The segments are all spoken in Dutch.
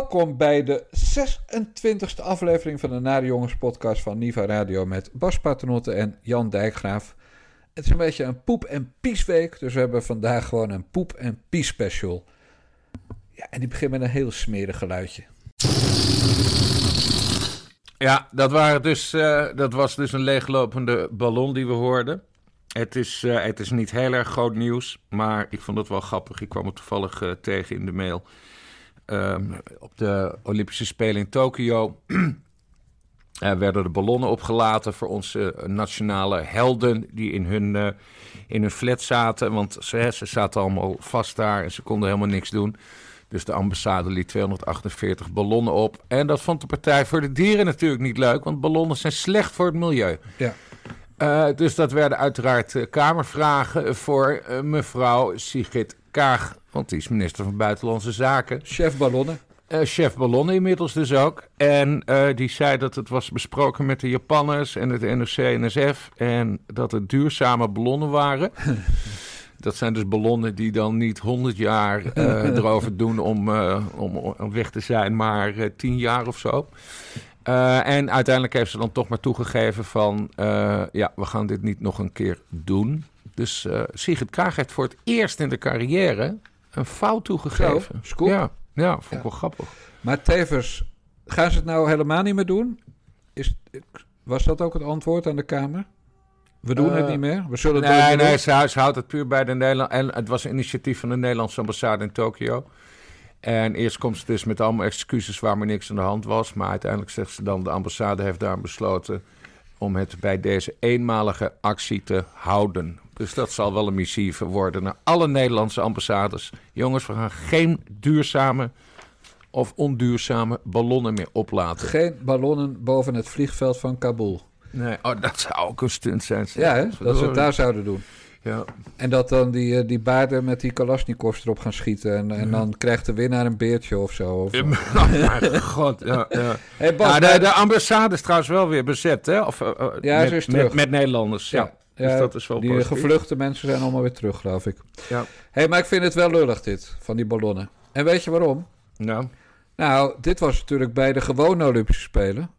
Welkom bij de 26e aflevering van de Nare Jongens podcast van Niva Radio met Bas Paternotte en Jan Dijkgraaf. Het is een beetje een poep- en piesweek, dus we hebben vandaag gewoon een poep- en pies special. Ja, en die begint met een heel smerig geluidje. Ja, dat, waren dus, eh, dat was dus een leeglopende ballon die we hoorden. Het is, eh, het is niet heel erg groot nieuws, maar ik vond het wel grappig. Ik kwam het toevallig eh, tegen in de mail. Ehm, op de Olympische Spelen in Tokio eh, werden de ballonnen opgelaten voor onze nationale helden die in hun, eh, in hun flat zaten. Want ze, ze zaten allemaal vast daar en ze konden helemaal niks doen. Dus de ambassade liet 248 ballonnen op. En dat vond de Partij voor de Dieren natuurlijk niet leuk, want ballonnen zijn slecht voor het milieu. Ja. Uh, dus dat werden uiteraard uh, Kamervragen voor uh, mevrouw Sigrid Kaag. Want die is minister van Buitenlandse Zaken. Chef ballonnen. chef ballonnen inmiddels dus ook. En die zei dat het was besproken met de Japanners en het NOC-NSF. En dat het duurzame ballonnen waren. Dat zijn dus ballonnen die dan niet 100 jaar uh, erover doen om, om, om, weg te zijn, maar uh, 10 jaar of zo. En uiteindelijk heeft ze dan toch maar toegegeven van, ja, we gaan dit niet nog een keer doen. Dus Sigrid Kaag heeft voor het eerst in de carrière een fout toegegeven. Ja, ja, vond ik ja. wel grappig. Maar tevens, gaan ze het nou helemaal niet meer doen? Is, was dat ook het antwoord aan de Kamer? We doen uh, het niet meer. We zullen nee, het nee, ze, ze houdt het puur bij de Nederland. En het was een initiatief van de Nederlandse ambassade in Tokio. En eerst komt ze dus met allemaal excuses waar maar niks aan de hand was. Maar uiteindelijk zegt ze dan: de ambassade heeft daar besloten om het bij deze eenmalige actie te houden. Dus dat zal wel een missieve worden naar alle Nederlandse ambassades. Jongens, we gaan geen duurzame of onduurzame ballonnen meer oplaten. Geen ballonnen boven het vliegveld van Kabul. Nee, oh, dat zou ook een stunt zijn. Ja, hè? dat ze het daar zouden doen. Ja. En dat dan die, die baarden met die Kalashnikovs erop gaan schieten. En, en ja. dan krijgt de winnaar een beertje of zo. Of... Ja, mijn god, ja. ja. Hey Bas, ja de, de, ambassade is trouwens wel weer bezet, hè? Of, uh, ja, met, met, met, Nederlanders, ja. Dus dat is wel die positief. gevluchte mensen zijn allemaal weer terug, geloof ik. Ja. hey, maar ik vind het wel lullig dit, van die ballonnen. En weet je waarom? Nou? Nou, dit was natuurlijk bij de gewone Olympische Spelen.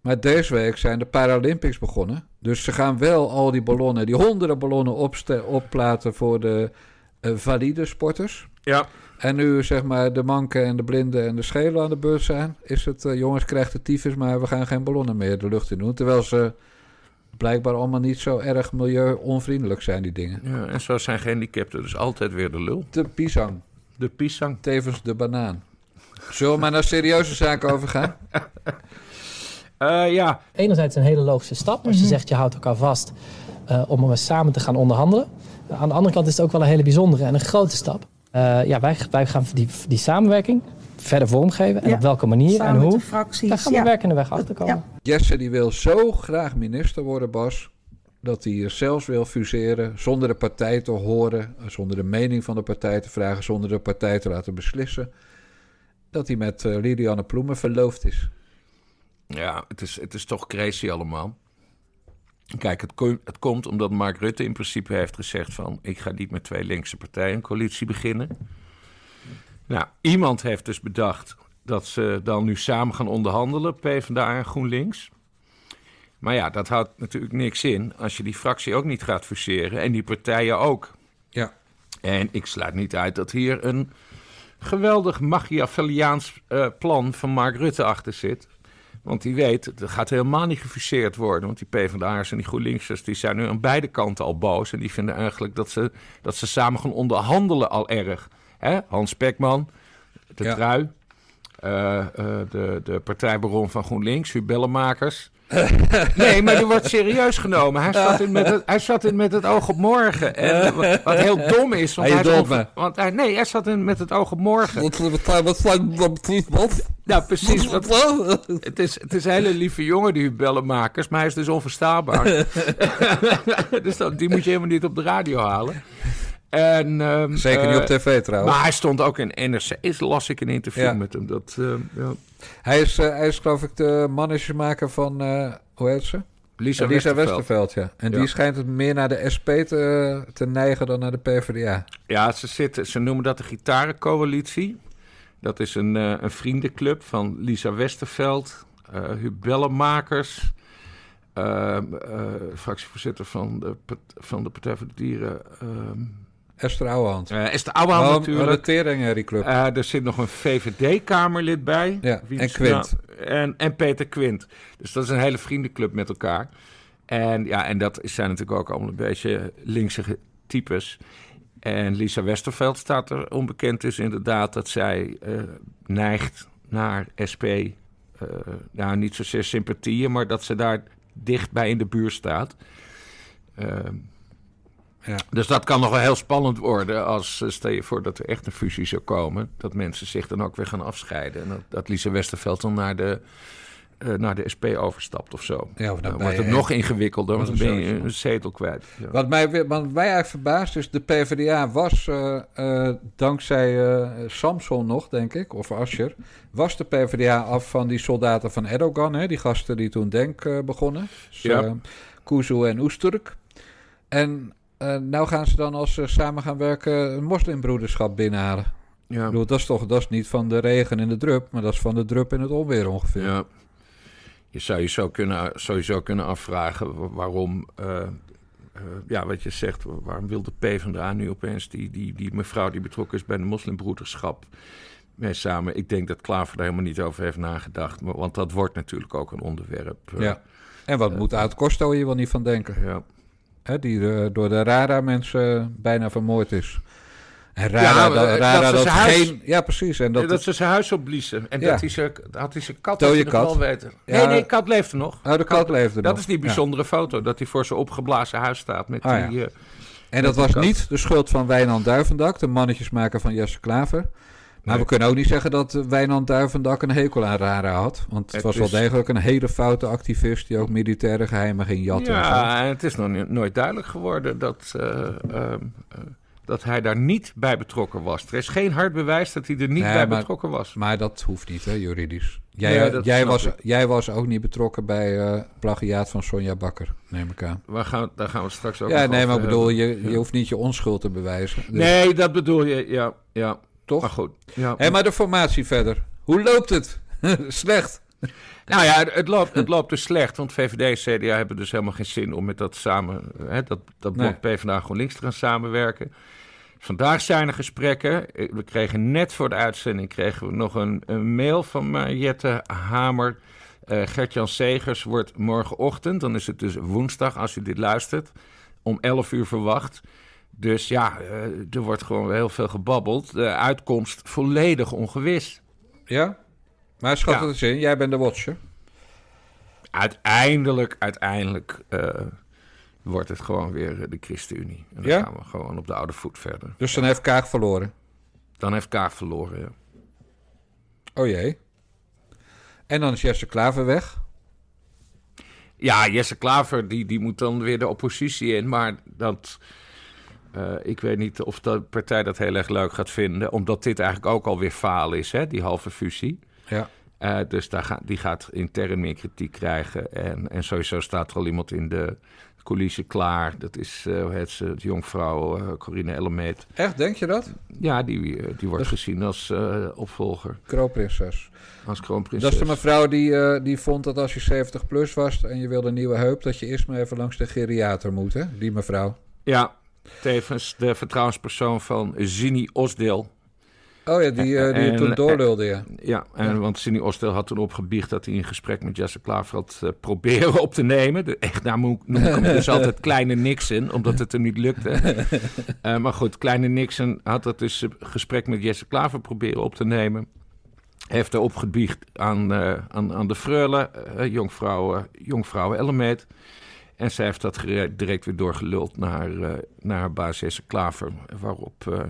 Maar deze week zijn de Paralympics begonnen. Dus ze gaan wel al die ballonnen, die honderden ballonnen opplaten voor de uh, valide sporters. Ja. En nu zeg maar de manken en de blinden en de schelen aan de beurt zijn, is het uh, jongens krijgt de tyfus, maar we gaan geen ballonnen meer de lucht in doen. Terwijl ze blijkbaar allemaal niet zo erg milieu-onvriendelijk zijn, die dingen. Ja, en zo zijn gehandicapten dus altijd weer de lul. De pisang. De pisang. Tevens de banaan. Zullen we maar naar serieuze zaken overgaan? Uh, ja. Enerzijds een hele logische stap als je zegt je houdt elkaar vast uh, om er samen te gaan onderhandelen. Uh, aan de andere kant is het ook wel een hele bijzondere en een grote stap. ja, wij, wij gaan die, die samenwerking verder vormgeven en ja. op welke manier Samen en hoe. met de fracties, Daar gaan we ja. werkende weg achter komen. Ja. Jesse die wil zo graag minister worden, Bas, dat hij zelfs wil fuseren zonder de partij te horen, zonder de mening van de partij te vragen, zonder de partij te laten beslissen, dat hij met uh, Lilianne Ploemen verloofd is. Ja, het is, het is toch crazy allemaal. Kijk, het, ko het komt omdat Mark Rutte in principe heeft gezegd van... ik ga niet met twee linkse partijen een coalitie beginnen. Nou, iemand heeft dus bedacht dat ze dan nu samen gaan onderhandelen, PvdA en GroenLinks. Maar ja, dat houdt natuurlijk niks in als je die fractie ook niet gaat fuseren en die partijen ook. Ja. En ik sluit niet uit dat hier een geweldig Machiavelliaans uh, plan van Mark Rutte achter zit... Want die weet, het gaat helemaal niet gefuseerd worden. Want die PvdA'ers en die GroenLinksers die zijn nu aan beide kanten al boos. En die vinden eigenlijk dat ze, dat ze samen gaan onderhandelen al erg. Hè? Hans Pekman, de Ja. trui, eh, eh, de, de partijbaron van GroenLinks, Bellemakers. nee, maar die wordt serieus genomen. Hij zat in met het, hij zat in met het oog op morgen. En, wat, wat heel dom is. Want Hij want hij, nee, hij zat in met het oog op morgen. Wat, wat, wat, wat precies wat? Nou, precies. Wat, het, is, het is een hele lieve jongen, die bellenmakers, maar hij is dus onverstaanbaar. dus dat, die moet je helemaal niet op de radio halen. En, ehm, Zeker niet eh, op tv trouwens. Maar hij stond ook in NRC. Is las ik een interview Ja. met hem. Dat, ehm, ja. Hij, is, eh, hij is geloof ik de managermaker van, eh, hoe heet ze? Lisa, Lisa Westerveld. Westerveld, ja. En Ja. die schijnt het meer naar de SP te, te neigen dan naar de PvdA. Ja, ze, zitten, ze noemen dat de gitarencoalitie. Dat is een, uh, een vriendenclub van Lisa Westerveld, uh, Hubellenmakers, uh, fractievoorzitter van de, van de Partij voor de Dieren. Ehm, Esther Ouwehand. Esther Ouwehand oh, natuurlijk. de Tering Club. er zit nog een VVD-kamerlid bij. Ja, en Quint. Nou, en, en Peter Quint. Dus dat is een hele vriendenclub met elkaar. En, ja, en dat zijn natuurlijk ook allemaal een beetje linkse types. En Lisa Westerveld staat er onbekend is inderdaad dat zij uh, neigt naar SP. Uh, nou, niet zozeer sympathieën, maar dat ze daar dichtbij in de buurt staat. Ja. Dus dat kan nog wel heel spannend worden als, stel je voor dat er echt een fusie zou komen, dat mensen zich dan ook weer gaan afscheiden. En dat, dat Lisa Westerveld dan naar de uh, naar de SP overstapt of zo. Ja, of dan wordt het nog ingewikkelder, want dan ben je een zetel kwijt. Ja. Wat, mij, wat mij eigenlijk verbaast is, de PvdA was uh, uh, dankzij Samson nog, denk ik, of Ascher, was de PvdA af van die soldaten van Erdogan, hè, die gasten die toen Denk begonnen. Dus, ja. Kuzu en Oesterk. En nou gaan ze dan als ze samen gaan werken een moslimbroederschap binnenhalen. Ja. Bedoel, dat is toch dat is niet van de regen in de drup, maar dat is van de drup in het onweer ongeveer. Ja. Je zou je zo kunnen, sowieso kunnen afvragen waarom, uh, uh, ja, wat je zegt, waarom wil de PvdA nu opeens die, die, die mevrouw die betrokken is bij de moslimbroederschap mee samen? Ik denk dat Klaver daar helemaal niet over heeft nagedacht, maar, want dat wordt natuurlijk ook een onderwerp. Ja. En wat moet Oud Costo hier wel niet van denken? Ja. Hè, die door de Rara mensen bijna vermoord is. En Rara, ja, dat, Rara dat, dat huis, geen... Ja, precies. En dat, dat ze zijn huis opbliezen. En Ja. dat hij zijn, had hij zijn kat, Dode wel weten. Nee, nee, kat leeft er nog. Oh, de kat leefde Dat nog. is die bijzondere foto, dat hij voor zijn opgeblazen huis staat met Ah, die... eh, En dat was kat. niet de schuld van Wijnand Duivendak, de mannetjesmaker van Jesse Klaver. Maar we kunnen ook niet zeggen dat eh, Wijnand Duivendak een hekel aan Rara had. Want het, Het was wel is- degelijk een hele foute activist die ook militaire geheimen ging jatten. Ja, en het is nog nooit duidelijk geworden dat, eh, ehm, eh, dat hij daar niet bij betrokken was. Er is geen hard bewijs dat hij er niet Nee, bij maar- betrokken was. Maar dat hoeft niet, hè, juridisch. Jij, Nee, jij, was, ik. jij was ook niet betrokken bij eh plagiaat van Sonja Bakker, neem ik aan. Waar gaan, daar gaan we straks ook Ja, nee, maar ik bedoel, je, je hoeft niet je onschuld te bewijzen. Dus- Nee, dat bedoel je, ja. ja. Toch? Maar goed. Ja. Maar de formatie verder. Hoe loopt het? Slecht. Nou ja, het, loopt, het loopt dus slecht, want VVD en CDA hebben dus helemaal geen zin om met dat samen, hè, dat, dat Nee. PvdA GroenLinks te gaan samenwerken. Vandaag zijn er gesprekken. Eh, We kregen net voor de uitzending kregen we nog een, een mail van Jette Hamer. Eh Gert-Jan Segers wordt morgenochtend, dan is het dus woensdag als u dit luistert, om 11 uur verwacht. Dus ja, eh, er wordt gewoon heel veel gebabbeld. De uitkomst volledig ongewis. Ja? Maar schat Ja. het eens in, jij bent de watcher. uiteindelijk, uiteindelijk eh, wordt het gewoon weer eh, de ChristenUnie. En dan Ja? gaan we gewoon op de oude voet verder. Dus dan heeft Kaag verloren. Dan heeft Kaag verloren, ja. Oh jee. En dan is Jesse Klaver weg. Ja, Jesse Klaver, die, die moet dan weer de oppositie in. Maar dat, eh, ik weet niet of de partij dat heel erg leuk gaat vinden. Omdat dit eigenlijk ook alweer faal is, hè, die halve fusie. Ja. Eh, dus daar gaat, die gaat intern meer kritiek krijgen. En, en sowieso staat er al iemand in de coulissen klaar. Dat is, eh heet ze, de jonkvrouw eh, Corine Ellemeet. Echt, denk je dat? Ja, die, eh, die wordt Dus- gezien als eh, opvolger, Kroonprinses. als kroonprinses. Dat is de mevrouw die, eh, die vond dat als je 70 plus was en je wilde een nieuwe heup, dat je eerst maar even langs de geriater moet, hè? Die mevrouw. Ja, tevens de vertrouwenspersoon van Zini Osdeel. Oh ja, die, eh, die En- toen doorlulde, ja. Ja, en, Ja. want Zini Osdeel had toen opgebiecht dat hij een gesprek met Jesse Klaver had eh, proberen op te nemen. De, echt, daar noem noem ik hem dus altijd Kleine Nixon, omdat het hem niet lukte. Eh, maar goed, Kleine Nixon had dat dus een gesprek met Jesse Klaver proberen op te nemen. Heeft er opgebiecht aan, eh, aan, aan de freule, eh, jonkvrouw, eh, jonkvrouw Ellemeet. En zij heeft dat direct weer doorgeluld naar, eh, naar haar baas Jesse Klaver. Waarop eh,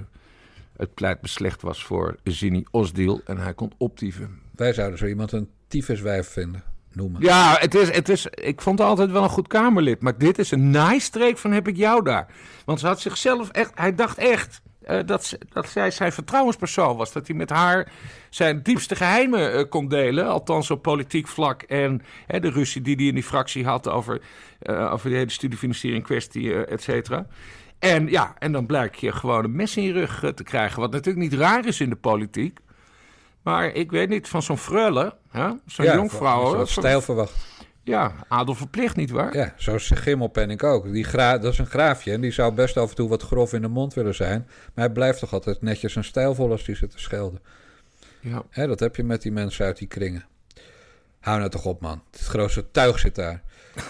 het pleit beslecht was voor Zini Osdeel. En hij kon optieven. Wij zouden zo iemand een tyfuswijf vinden, noemen. Ja, het is, het is, ik vond het altijd wel een goed Kamerlid. Maar dit is een naaistreek van heb ik jou daar. Want ze had zichzelf echt... Hij dacht echt eh, dat, dat zij zijn vertrouwenspersoon was. Dat hij met haar zijn diepste geheimen eh, kon delen. Althans op politiek vlak. En hè, de ruzie die hij in die fractie had over, eh, over de hele studiefinanciering kwestie, et cetera. En ja, en dan blijkt je gewoon een mes in je rug te krijgen. Wat natuurlijk niet raar is in de politiek. Maar ik weet niet, van zo'n freule, zo'n Ja, hè? stijl verwacht. Ja, adel verplicht niet waar? Ja, zo is Gimmelpenning ook. Die gra dat is een graafje en die zou best af en toe wat grof in de mond willen zijn. Maar hij blijft toch altijd netjes en stijlvol als die zit te schelden. Ja. Hè, dat heb je met die mensen uit die kringen. Hou nou toch op, man. Het grootste tuig zit daar.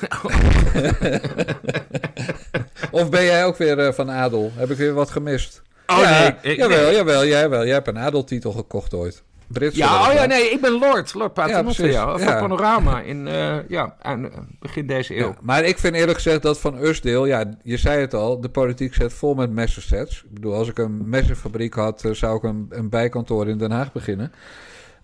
of ben jij ook weer eh, van adel? Heb ik weer wat gemist? Oh ja, nee, ik- jawel, nee. jawel, jij wel. Jij hebt een adeltitel gekocht ooit. Brits. Ja, oh ja, nee, ik ben Lord, Lord Paternotte, ja, van. Panorama in, eh, ja, aan, eh, begin deze eeuw. Ja, maar ik vind eerlijk gezegd dat van Usdeel, ja, je zei het al, de politiek zit vol met messensets. Ik bedoel, als ik een messenfabriek had, eh, zou ik een, een bijkantoor in Den Haag beginnen.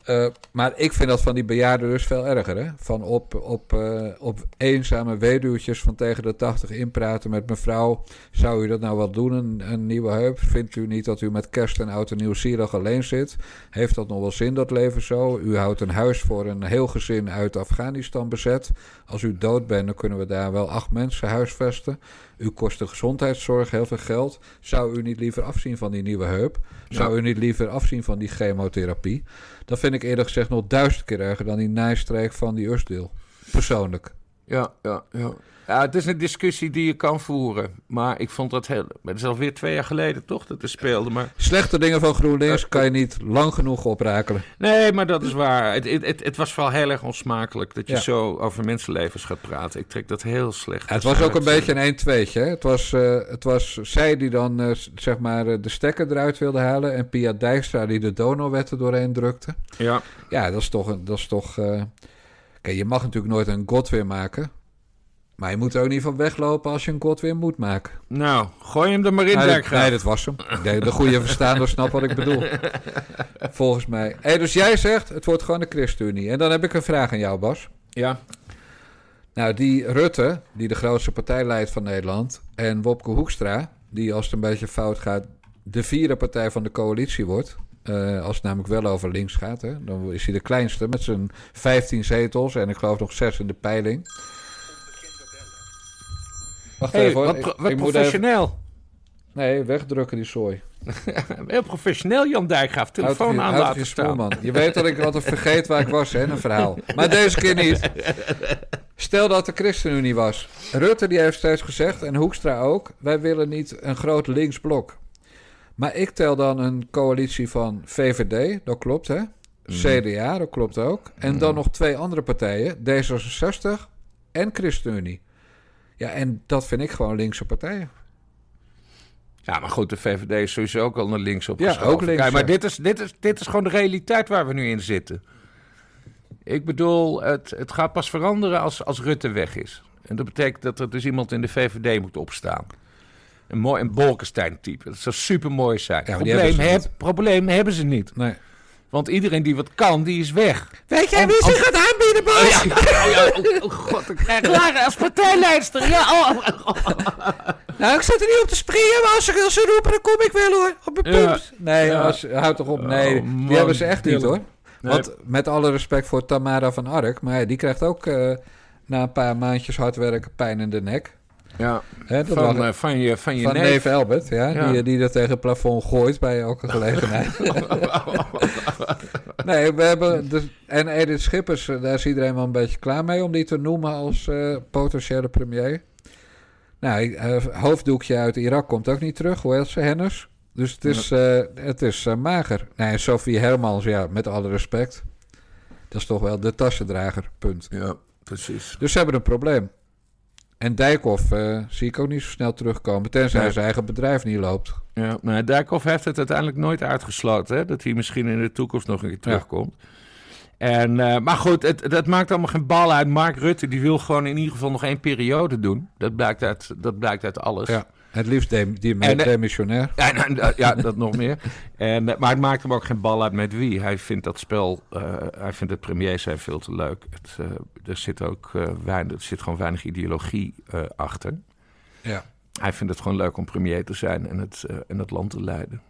Eh, maar ik vind dat van die bejaarden dus veel erger. Hè? Van op, op, eh, op eenzame weduwtjes van tegen de tachtig inpraten met mevrouw. Zou u dat nou wel doen, een, nieuwe heup? Vindt u niet dat u met kerst en oud nieuw zielig alleen zit? Heeft dat nog wel zin, dat leven zo? U houdt een huis voor een heel gezin uit Afghanistan bezet. Als u dood bent, dan kunnen we daar wel acht mensen huisvesten. U kost de gezondheidszorg heel veel geld. Zou u niet liever afzien van die nieuwe heup? Zou u niet liever afzien van die chemotherapie? Dat vind ik eerlijk gezegd nog duizend keer erger dan die nijstreek van die Usdeel. Persoonlijk. Ja, ja, ja. Ja, het is een discussie die je kan voeren. Maar ik vond dat heel... Het is alweer twee jaar geleden toch dat het speelde. Maar... Slechte dingen van GroenLinks kan je niet lang genoeg oprakelen. Nee, maar dat is waar. Het, het, het, was vooral heel erg onsmakelijk dat je Ja. zo over mensenlevens gaat praten. Ik trek dat heel slecht. Ja, het was ook een beetje een 1 2 Het was, eh, het was zij die dan eh, zeg maar eh, de stekker eruit wilde halen. En Pia Dijkstra die de donorwetten doorheen drukte. Ja, Ja, dat is toch... Een, dat is toch eh, Kijk, je mag natuurlijk nooit een god weer maken. Maar je moet er ook niet van weglopen als je een god weer moet maken. nou, gooi hem er maar in, nee, dat, nee, dat was hem. Denk de goede verstaander snapt wat ik bedoel. Volgens mij. Hey, dus jij zegt, het wordt gewoon de ChristenUnie. En dan heb ik een vraag aan jou, Bas. Ja, Nou, die Rutte, die de grootste partij leidt van Nederland... en Wopke Hoekstra, die als het een beetje fout gaat... de vierde partij van de coalitie wordt... eh, als het namelijk wel over links gaat, hè, dan is hij de kleinste... met zijn 15 zetels en ik geloof nog 6 in de peiling. Wacht hey, even wat, pro- wat professioneel. Nee, wegdrukken die zooi. Heel professioneel, Jan Dijkgraaf. Telefoon je- aan laten je staan. man. Je weet dat ik altijd vergeet waar ik was, hè, een verhaal. Maar deze keer niet. Stel dat de ChristenUnie was. Rutte die heeft steeds gezegd, en Hoekstra ook... wij willen niet een groot linksblok. Maar ik tel dan een coalitie van VVD, dat klopt, hè? CDA, dat klopt ook. En dan nog twee andere partijen, D66 en ChristenUnie. Ja, en dat vind ik gewoon linkse partijen. Ja, maar goed, de VVD is sowieso ook al naar links op Ja, ook links, Kijk, maar dit is, dit, is, dit is gewoon de realiteit waar we nu in zitten. Ik bedoel, het, het gaat pas veranderen als, als Rutte weg is. En dat betekent dat er dus iemand in de VVD moet opstaan. Een mooi een Bolkestein-type. Dat zou super mooi zijn. Ja, probleem, hebben ze heb, probleem hebben ze niet. Nee. Want iedereen die wat kan, die is weg. Weet jij wie zich gaat aanbieden, Bas? Oh, ja, oh, oh god, ik krijg Lara als partijleidster. Ja, oh. Nou, ik zit er niet op te springen, maar als ze, als ze roepen, dan kom ik wel hoor. Op mijn Ja. pumps. Nee, Ja. als, houd toch op. Nee, Oh, man, die hebben ze echt niet hoor. Want met alle respect voor Tamara van Ark, maar die krijgt ook eh, na een paar maandjes hard werken pijn in de nek. Ja, dat van, lag- eh, van je, van je van neef. neef Albert, ja, Ja. Die, die dat tegen het plafond gooit bij elke gelegenheid. nee, we hebben... De, en Edith Schippers, eh, daar is iedereen wel een beetje klaar mee... om die te noemen als eh, potentiële premier. Nou, eh, hoofddoekje uit Irak komt ook niet terug. Hoe heet ze, Hennis? Dus het is, het is mager. Nee, Sophie Hermans, ja, met alle respect. Dat is toch wel de tassendrager, punt. Ja, precies. Dus ze hebben een probleem. En Dijkhoff eh, zie ik ook niet zo snel terugkomen. Tenzij Nee. zijn eigen bedrijf niet loopt. Ja, maar Dijkhoff heeft het uiteindelijk nooit uitgesloten. Hè? Dat hij misschien in de toekomst nog een keer terugkomt. En, eh, maar goed, het, dat maakt allemaal geen bal uit. Mark Rutte die wil gewoon in ieder geval nog één periode doen. Dat blijkt uit, dat blijkt uit alles. Ja, het liefst dem, die En, eh, demissionair. Ja, dat- ja, dat nog meer. En, maar het maakt hem ook geen bal uit met wie. Hij vindt dat spel, hij vindt het premier zijn veel te leuk. Het, er zit ook eh, weinig, er zit gewoon weinig ideologie eh, achter. Ja. Hij vindt het gewoon leuk om premier te zijn en het, eh, en het land te leiden.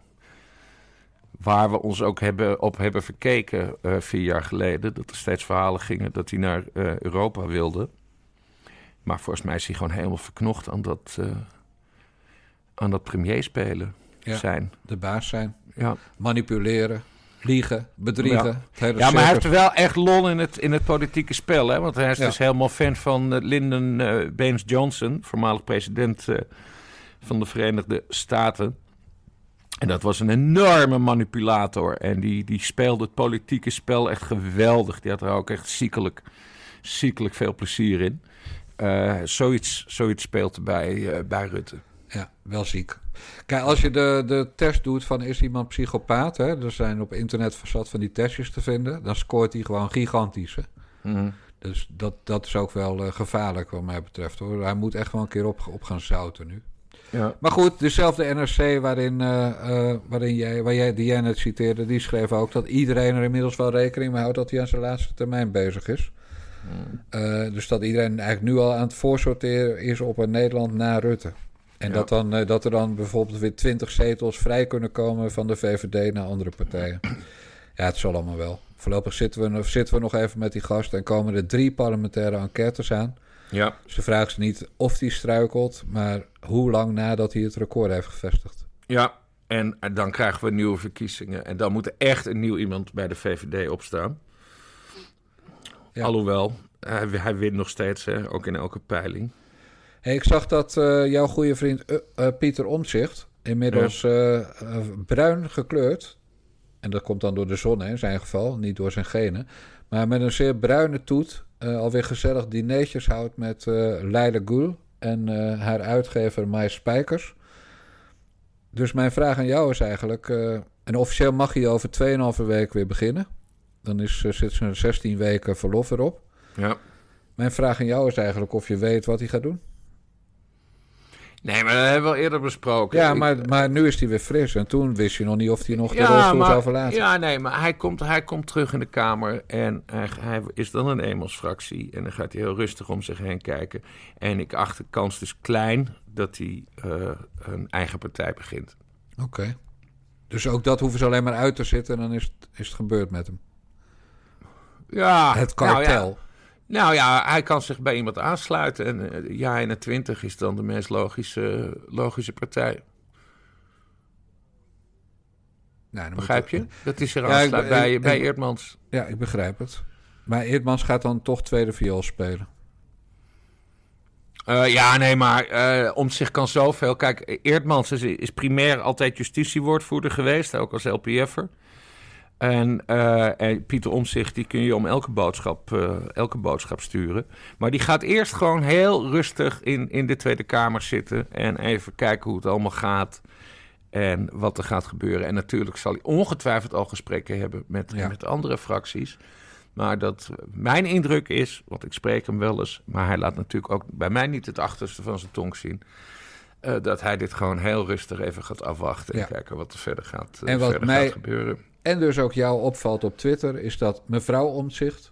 Waar we ons ook hebben, op hebben verkeken vier jaar geleden. Dat er steeds verhalen gingen dat hij naar Europa wilde. Maar volgens mij is hij gewoon helemaal verknocht aan dat, aan dat premier spelen Ja. zijn. De baas zijn. Ja, Manipuleren. Liegen, bedriegen. Ja. Ja, maar hij heeft wel echt lol in het, in het politieke spel. Hè? Want hij is Ja. dus helemaal fan van eh, Lyndon eh, Baines Johnson, voormalig president eh, van de Verenigde Staten. En dat was een enorme manipulator. En die, die speelde het politieke spel echt geweldig. Die had er ook echt ziekelijk, ziekelijk veel plezier in. Zoiets, zoiets speelt bij, bij Rutte. Ja, wel ziek. Kijk, als je de, de test doet van is iemand psychopaat, hè, er zijn op internet zat van die testjes te vinden, dan scoort hij gewoon gigantisch. Hè. Mhm. Dus dat, dat is ook wel eh, gevaarlijk wat mij betreft hoor. Hij moet echt wel een keer op, op gaan zouten nu. Ja. Maar goed, dezelfde NRC waarin, eh, eh, waarin jij, waar jij, die jij net citeerde, die schreef ook dat iedereen er inmiddels wel rekening mee houdt dat hij aan zijn laatste termijn bezig is. Eh, dus dat iedereen eigenlijk nu al aan het voorsorteren is op een Nederland na Rutte. En Ja. dat, dan, eh, dat er dan bijvoorbeeld weer twintig zetels vrij kunnen komen van de VVD naar andere partijen. Ja, het zal allemaal wel. Voorlopig zitten we, nog- zitten we nog even met die gast en komen er drie parlementaire enquêtes aan. ja. Ze vragen ze niet of hij struikelt, maar hoe lang nadat hij het record heeft gevestigd. Ja, en dan krijgen we nieuwe verkiezingen. En dan moet er echt een nieuw iemand bij de VVD opstaan. Ja. Alhoewel, hij, hij wint nog steeds, hè, ook in elke peiling. Hey, ik zag dat eh, jouw goede vriend eh, eh, Pieter Omtzigt inmiddels bruin gekleurd. En dat komt dan door de zon hè, in zijn geval, niet door zijn genen. Maar met een zeer bruine toet alweer gezellig dineetjes houdt met Leila Gül en haar uitgever Mai Spijkers. Dus mijn vraag aan jou is eigenlijk... en officieel mag hij over 2,5 week weer beginnen. Dan is, zit zijn 16 weken verlof erop. Ja. Mijn vraag aan jou is eigenlijk of je weet wat hij gaat doen. Nee, maar dat hebben we al eerder besproken. Ja, Ik- maar, maar nu is hij weer fris. En toen wist je nog niet of hij nog de ja, rolstoel maar, zou verlaten. ja, nee, maar hij komt, hij komt terug in de Kamer en hij, hij is dan een eenmansfractie. En dan gaat hij heel rustig om zich heen kijken. En ik acht de kans dus klein dat hij eh, een eigen partij begint. Oké. Dus ook dat hoeven ze alleen maar uit te zitten en dan is het, is het gebeurd met hem. Ja, het nou ja. Nou ja, hij kan zich bij iemand aansluiten. En eh, ja 21 is dan de meest logische, logische partij. Nou, dan Begrijp je? Dat hij zich Ja, ik- bij, ik- bij ik- Eerdmans. Ja, ik begrijp het. Maar Eerdmans gaat dan toch tweede viool spelen. Eh, ja, nee, maar eh om zich kan zoveel. Kijk, Eerdmans is, is primair altijd justitiewoordvoerder geweest, ook als LPF'er. En, eh, en Pieter Omzicht, die kun je om elke boodschap, eh, elke boodschap sturen. Maar die gaat eerst gewoon heel rustig in, in de Tweede Kamer zitten. En even kijken hoe het allemaal gaat. En wat er gaat gebeuren. En natuurlijk zal hij ongetwijfeld al gesprekken hebben met, Ja. met andere fracties. Maar dat mijn indruk is, want ik spreek hem wel eens, maar hij laat natuurlijk ook bij mij niet het achterste van zijn tong zien. eh, dat hij dit gewoon heel rustig even gaat afwachten en kijken wat er verder gaat, En wat verder mij- gaat gebeuren. En dus ook jou opvalt op Twitter is dat mevrouw Omtzigt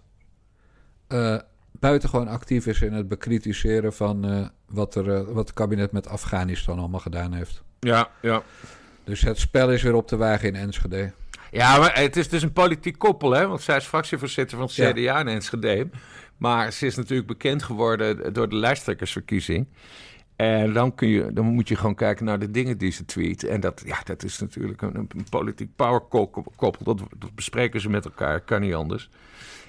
eh buitengewoon actief is in het bekritiseren van eh, wat, er, eh, wat het kabinet met Afghanistan allemaal gedaan heeft. Ja, ja. Dus het spel is weer op de wagen in Enschede. ja, maar het is dus een politiek koppel, hè? Want zij is fractievoorzitter van het Ja. CDA in Enschede. Maar ze is natuurlijk bekend geworden door de lijsttrekkersverkiezing. En dan, kun je, dan moet je gewoon kijken naar de dingen die ze tweet. En dat, ja, dat is natuurlijk een, een politiek power koppel. Dat, dat bespreken ze met elkaar, kan niet anders.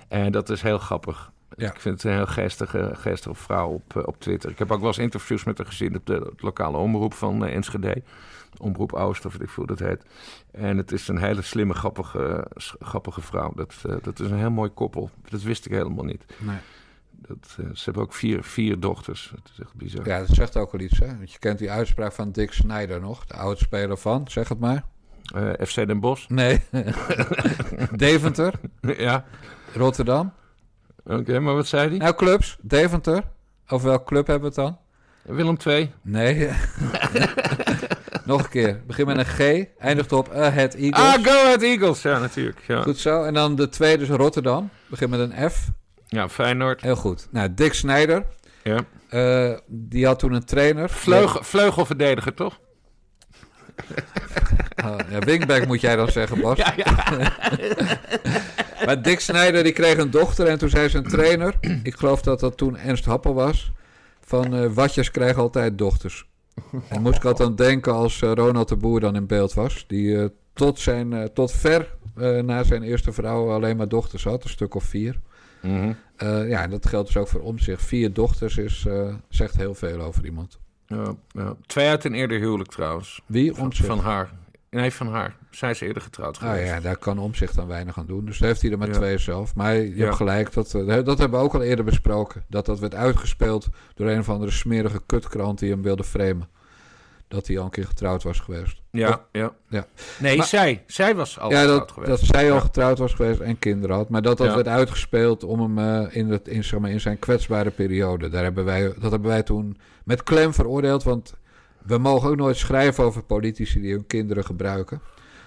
En dat is heel grappig. Ja. Ik vind het een heel geestige, geestige vrouw op, eh, op Twitter. Ik heb ook wel eens interviews met haar gezien op de, op de lokale omroep van eh, Enschede. Omroep Oost, of ik hoe dat heet. En het is een hele slimme, grappige, grappige vrouw. Dat, eh, dat is een heel mooi koppel. Dat wist ik helemaal niet. Nee. Dat, eh, ze hebben ook vier, vier dochters. Dat is echt bizar. Ja, dat zegt ook wel iets. Hè? Want je kent die uitspraak van Dick Snyder nog, de oudspeler van, zeg het maar. Eh, FC Den Bosch. Nee. Deventer, ja, Rotterdam. oké, maar wat zei hij? Nou, clubs. Deventer. Over welke club hebben we het dan? Willem II. Nee. Nog een keer. Begin met een G. Eindigt op uh, het Eagles. Ah, Go Ahead Eagles. Ja, natuurlijk. Ja, Goed zo. En dan de tweede is Rotterdam. Begin met een F. ja Feyenoord. Heel goed. Nou, Dick Snyder. Ja. eh, die had toen een trainer. Vleugel, vleugelverdediger, toch? Oh, ja, wingback moet jij dan zeggen, Bas. Ja, ja. Maar Dick Snyder die kreeg een dochter en toen zei zijn trainer, ik geloof dat dat toen Ernst Happel was, van eh, watjes krijgen altijd dochters. En moest ik altijd aan denken als eh, Ronald de Boer dan in beeld was, die tot, zijn, tot ver na zijn eerste vrouw alleen maar dochters had, een stuk of vier. Mhm. Eh, ja, en dat geldt dus ook voor omzicht. Vier dochters is, eh, zegt heel veel over iemand. Ja, ja. Twee uit een eerder huwelijk trouwens. Wie? Van, Omzicht. van haar. Nee, van haar. Zij is eerder getrouwd Ah geweest. ja, daar kan omzicht dan weinig aan doen. Dus heeft hij er maar Ja. twee zelf. Maar je Ja. hebt gelijk, dat, eh, dat hebben we ook al eerder besproken. Dat dat werd uitgespeeld door een of andere smerige kutkrant die hem wilde framen. Dat hij al een keer getrouwd was geweest. Ja, ja. Ja. Nee, Maar- zij. Zij was al ja, getrouwd dat, geweest. dat zij al getrouwd was geweest en kinderen had. Maar dat dat Ja. werd uitgespeeld om hem eh, in, het, in, zeg maar, in zijn kwetsbare periode. Daar hebben wij, dat hebben wij toen met klem veroordeeld. Want we mogen ook nooit schrijven over politici die hun kinderen gebruiken.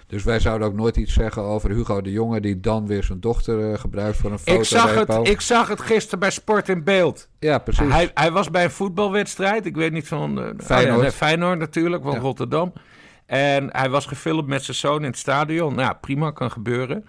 Dus wij zouden ook nooit iets zeggen over Hugo de Jonge... die dan weer zijn dochter eh, gebruikt voor een foto. Ik zag, het, ik zag het gisteren bij Sport in Beeld. Ja, precies. Hij, hij was bij een voetbalwedstrijd. Ik weet niet van... eh, Feyenoord. oh ja, Feyenoord natuurlijk, van Ja. Rotterdam. En hij was gefilmd met zijn zoon in het stadion. Nou, prima, kan gebeuren.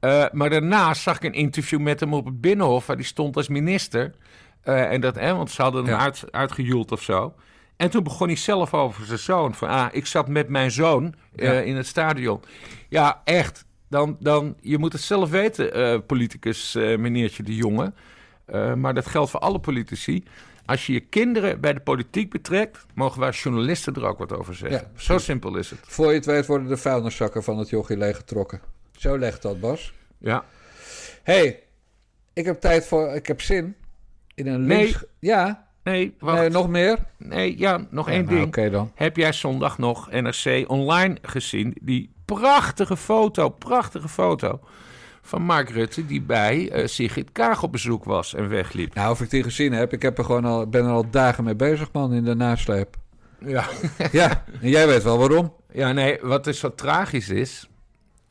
Eh, maar daarna zag ik een interview met hem op het Binnenhof... waar hij stond als minister. Eh, en dat, hè, want ze hadden hem Ja. uit, uitgejoeld of zo. En toen begon hij zelf over zijn zoon. Van, ah, ik zat met mijn zoon eh, in het stadion. Ja, echt. Dan, dan, je moet het zelf weten, eh, politicus eh, meneertje de Jonge. Maar dat geldt voor alle politici. Als je je kinderen bij de politiek betrekt, mogen wij journalisten er ook wat over zeggen. Ja, Zo simpel is het. Voor je het weet worden de vuilniszakken van het jochie leeggetrokken. Zo legt dat, Bas. Ja. hey, ik heb tijd voor... Ik heb zin in een Nee. links... Ja, Nee, wacht. nee, nog meer? Nee, ja, nog Ja, één nou, ding. Oké dan. Heb jij zondag nog NRC online gezien? Die prachtige foto, prachtige foto van Mark Rutte... die bij eh, Sigrid Kaag op bezoek was en wegliep. Nou, of ik die gezien heb, ik heb er gewoon al, ben er al dagen mee bezig, man, in de nasleep. Ja. Ja, en jij weet wel waarom. Ja, nee, wat dus zo tragisch is.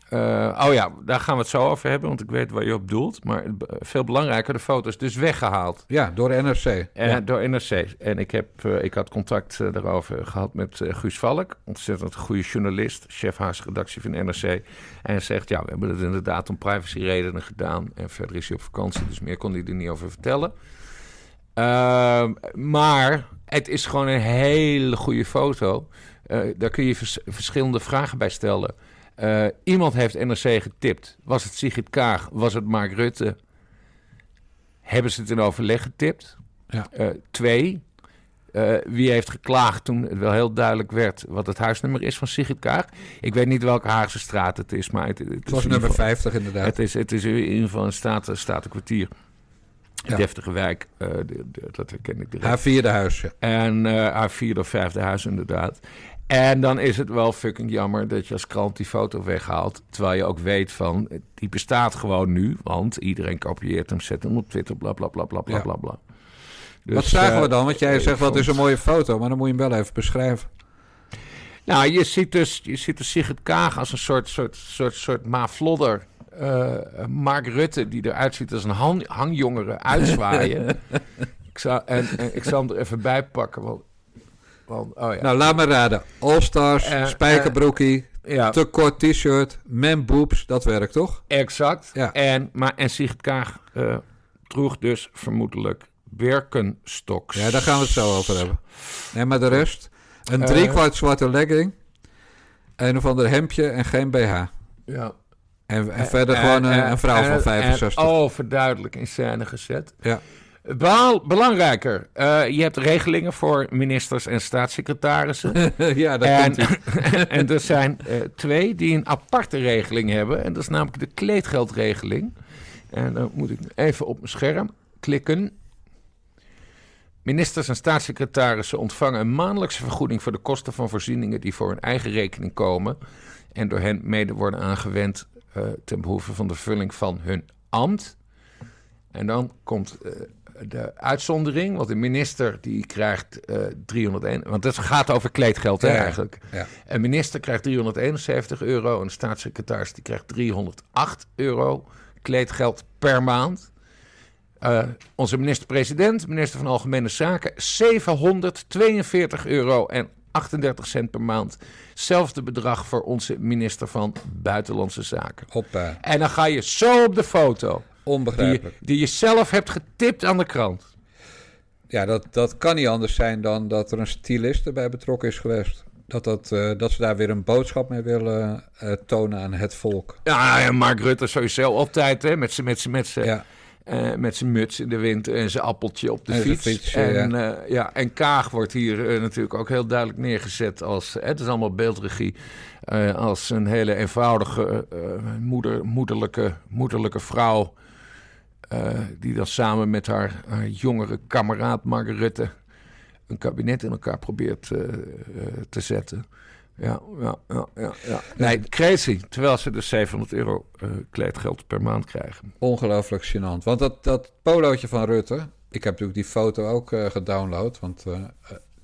Eh, oh ja, daar gaan we het zo over hebben, want ik weet waar je op doelt. Maar veel belangrijker, de foto is dus weggehaald Ja, door NRC. eh, Ja. door NRC. En ik, heb, eh, ik had contact daarover gehad met Guus Valk, ontzettend goede journalist, chef redactie van NRC. En hij zegt, ja, we hebben het inderdaad om privacyredenen gedaan. En verder is hij op vakantie, dus meer kon hij er niet over vertellen. Ehm, maar het is gewoon een hele goede foto. Daar kun je vers- verschillende vragen bij stellen. Eh, iemand heeft NRC getipt. Was het Sigrid Kaag? Was het Mark Rutte? Hebben ze het in overleg getipt? Ja. Eh, twee. eh, wie heeft geklaagd toen het wel heel duidelijk werd wat het huisnummer is van Sigrid Kaag? Ik weet niet welke Haagse straat het is, maar het, het, was in nummer ieder geval- 50 inderdaad. het is, het is in ieder geval een staat, statenkwartier. Een Ja. deftige wijk, de- de- dat herken ik direct. Haar vierde huis, ja. En eh, haar vierde of vijfde huis inderdaad. En dan is het wel fucking jammer dat je als krant die foto weghaalt. Terwijl je ook weet van, eh, die bestaat gewoon nu. Want iedereen kopieert hem, zet hem op Twitter, bla bla bla bla bla bla bla. Dus, Wat zagen eh, we dan? Want jij zegt, wat is een mooie foto, maar dan moet je hem wel even beschrijven. Nou, je ziet dus, je ziet dus Sigrid Kaag als een soort, soort, soort, soort maflodder. eh, Mark Rutte, die eruit ziet als een hang, hangjongere uitzwaaien. ik, zou, en, en ik zal hem er even bij pakken. Want, want, oh ja. Nou, laat me raden. All-Stars, Eh, spijkerbroekie, ja, te kort t-shirt, man boobs, dat werkt toch? exact. Ja. En, maar, en Sigrid Kaag eh, droeg dus vermoedelijk Birkenstocks. Ja, daar gaan we het zo over hebben. Nee, maar de rest? Een Eh. driekwart zwarte legging, een of ander hemdje en geen BH. Ja. En, en verder gewoon een, En- een vrouw van en- 65. overduidelijk in scène gezet. Ja. Behaal- belangrijker, eh, je hebt regelingen voor ministers en staatssecretarissen. ja, dat en, en er zijn eh, twee die een aparte regeling hebben. En dat is namelijk de kleedgeldregeling. En dan moet ik even op mijn scherm klikken. Ministers en staatssecretarissen ontvangen een maandelijkse vergoeding voor de kosten van voorzieningen die voor hun eigen rekening komen en door hen mede worden aangewend eh, ten behoeve van de vulling van hun ambt. En dan komt de uitzondering, want de minister die krijgt eh 301, want het gaat over kleedgeld hè, Ja, eigenlijk. Ja. Een minister krijgt 371 euro, een staatssecretaris die krijgt 308 euro kleedgeld per maand. Eh, onze minister-president, minister van Algemene Zaken, 742 euro en 38 cent per maand. Hetzelfde bedrag voor onze minister van Buitenlandse Zaken. Hoppa, En dan ga je zo op de foto, onbegrijpelijk. die je zelf hebt getipt aan de krant. Ja, dat, dat kan niet anders zijn dan dat er een stylist erbij betrokken is geweest. Dat, dat, eh, dat ze daar weer een boodschap mee willen eh, tonen aan het volk. Ja, ja, Mark Rutte sowieso altijd, hè, met zijn met met Ja, eh, met zijn muts in de wind en zijn appeltje op de En fiets. en, ja. ja, en Kaag wordt hier natuurlijk ook heel duidelijk neergezet als... het is allemaal beeldregie. als een hele eenvoudige, moeder, moederlijke, moederlijke vrouw... eh, die dan samen met haar, jongere kameraad Mark een kabinet in elkaar probeert eh, eh, te zetten... Ja, ja, ja, ja. Nee, crazy. Terwijl ze dus 700 euro kleedgeld per maand krijgen. ongelooflijk gênant. Want dat, dat polootje van Rutte... Ik heb natuurlijk die foto ook gedownload. Want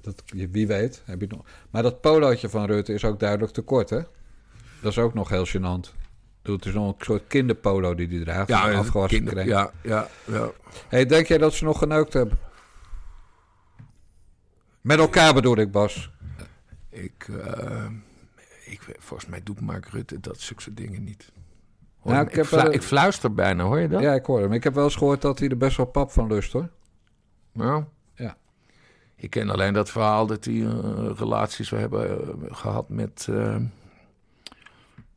dat, wie weet, heb je nog. Maar dat polootje van Rutte is ook duidelijk te kort, hè? Dat is ook nog heel gênant. Het is nog een soort kinderpolo die die draagt. Ja, afgewassen kinder- ja, ja, ja. Hey, denk jij dat ze nog geneukt hebben? Met elkaar bedoel ik, Bas. Ik, eh, ik, volgens mij doet Mark Rutte dat zulke dingen niet. Hoor Nou, ik ik, flu- wel- ik fluister bijna, hoor je dat? Ja, ik hoor hem. Ik heb wel eens gehoord dat hij er best wel pap van lust, hoor. Ja. Ja. Ik ken alleen dat verhaal dat hij eh, relaties zou hebben eh, gehad met...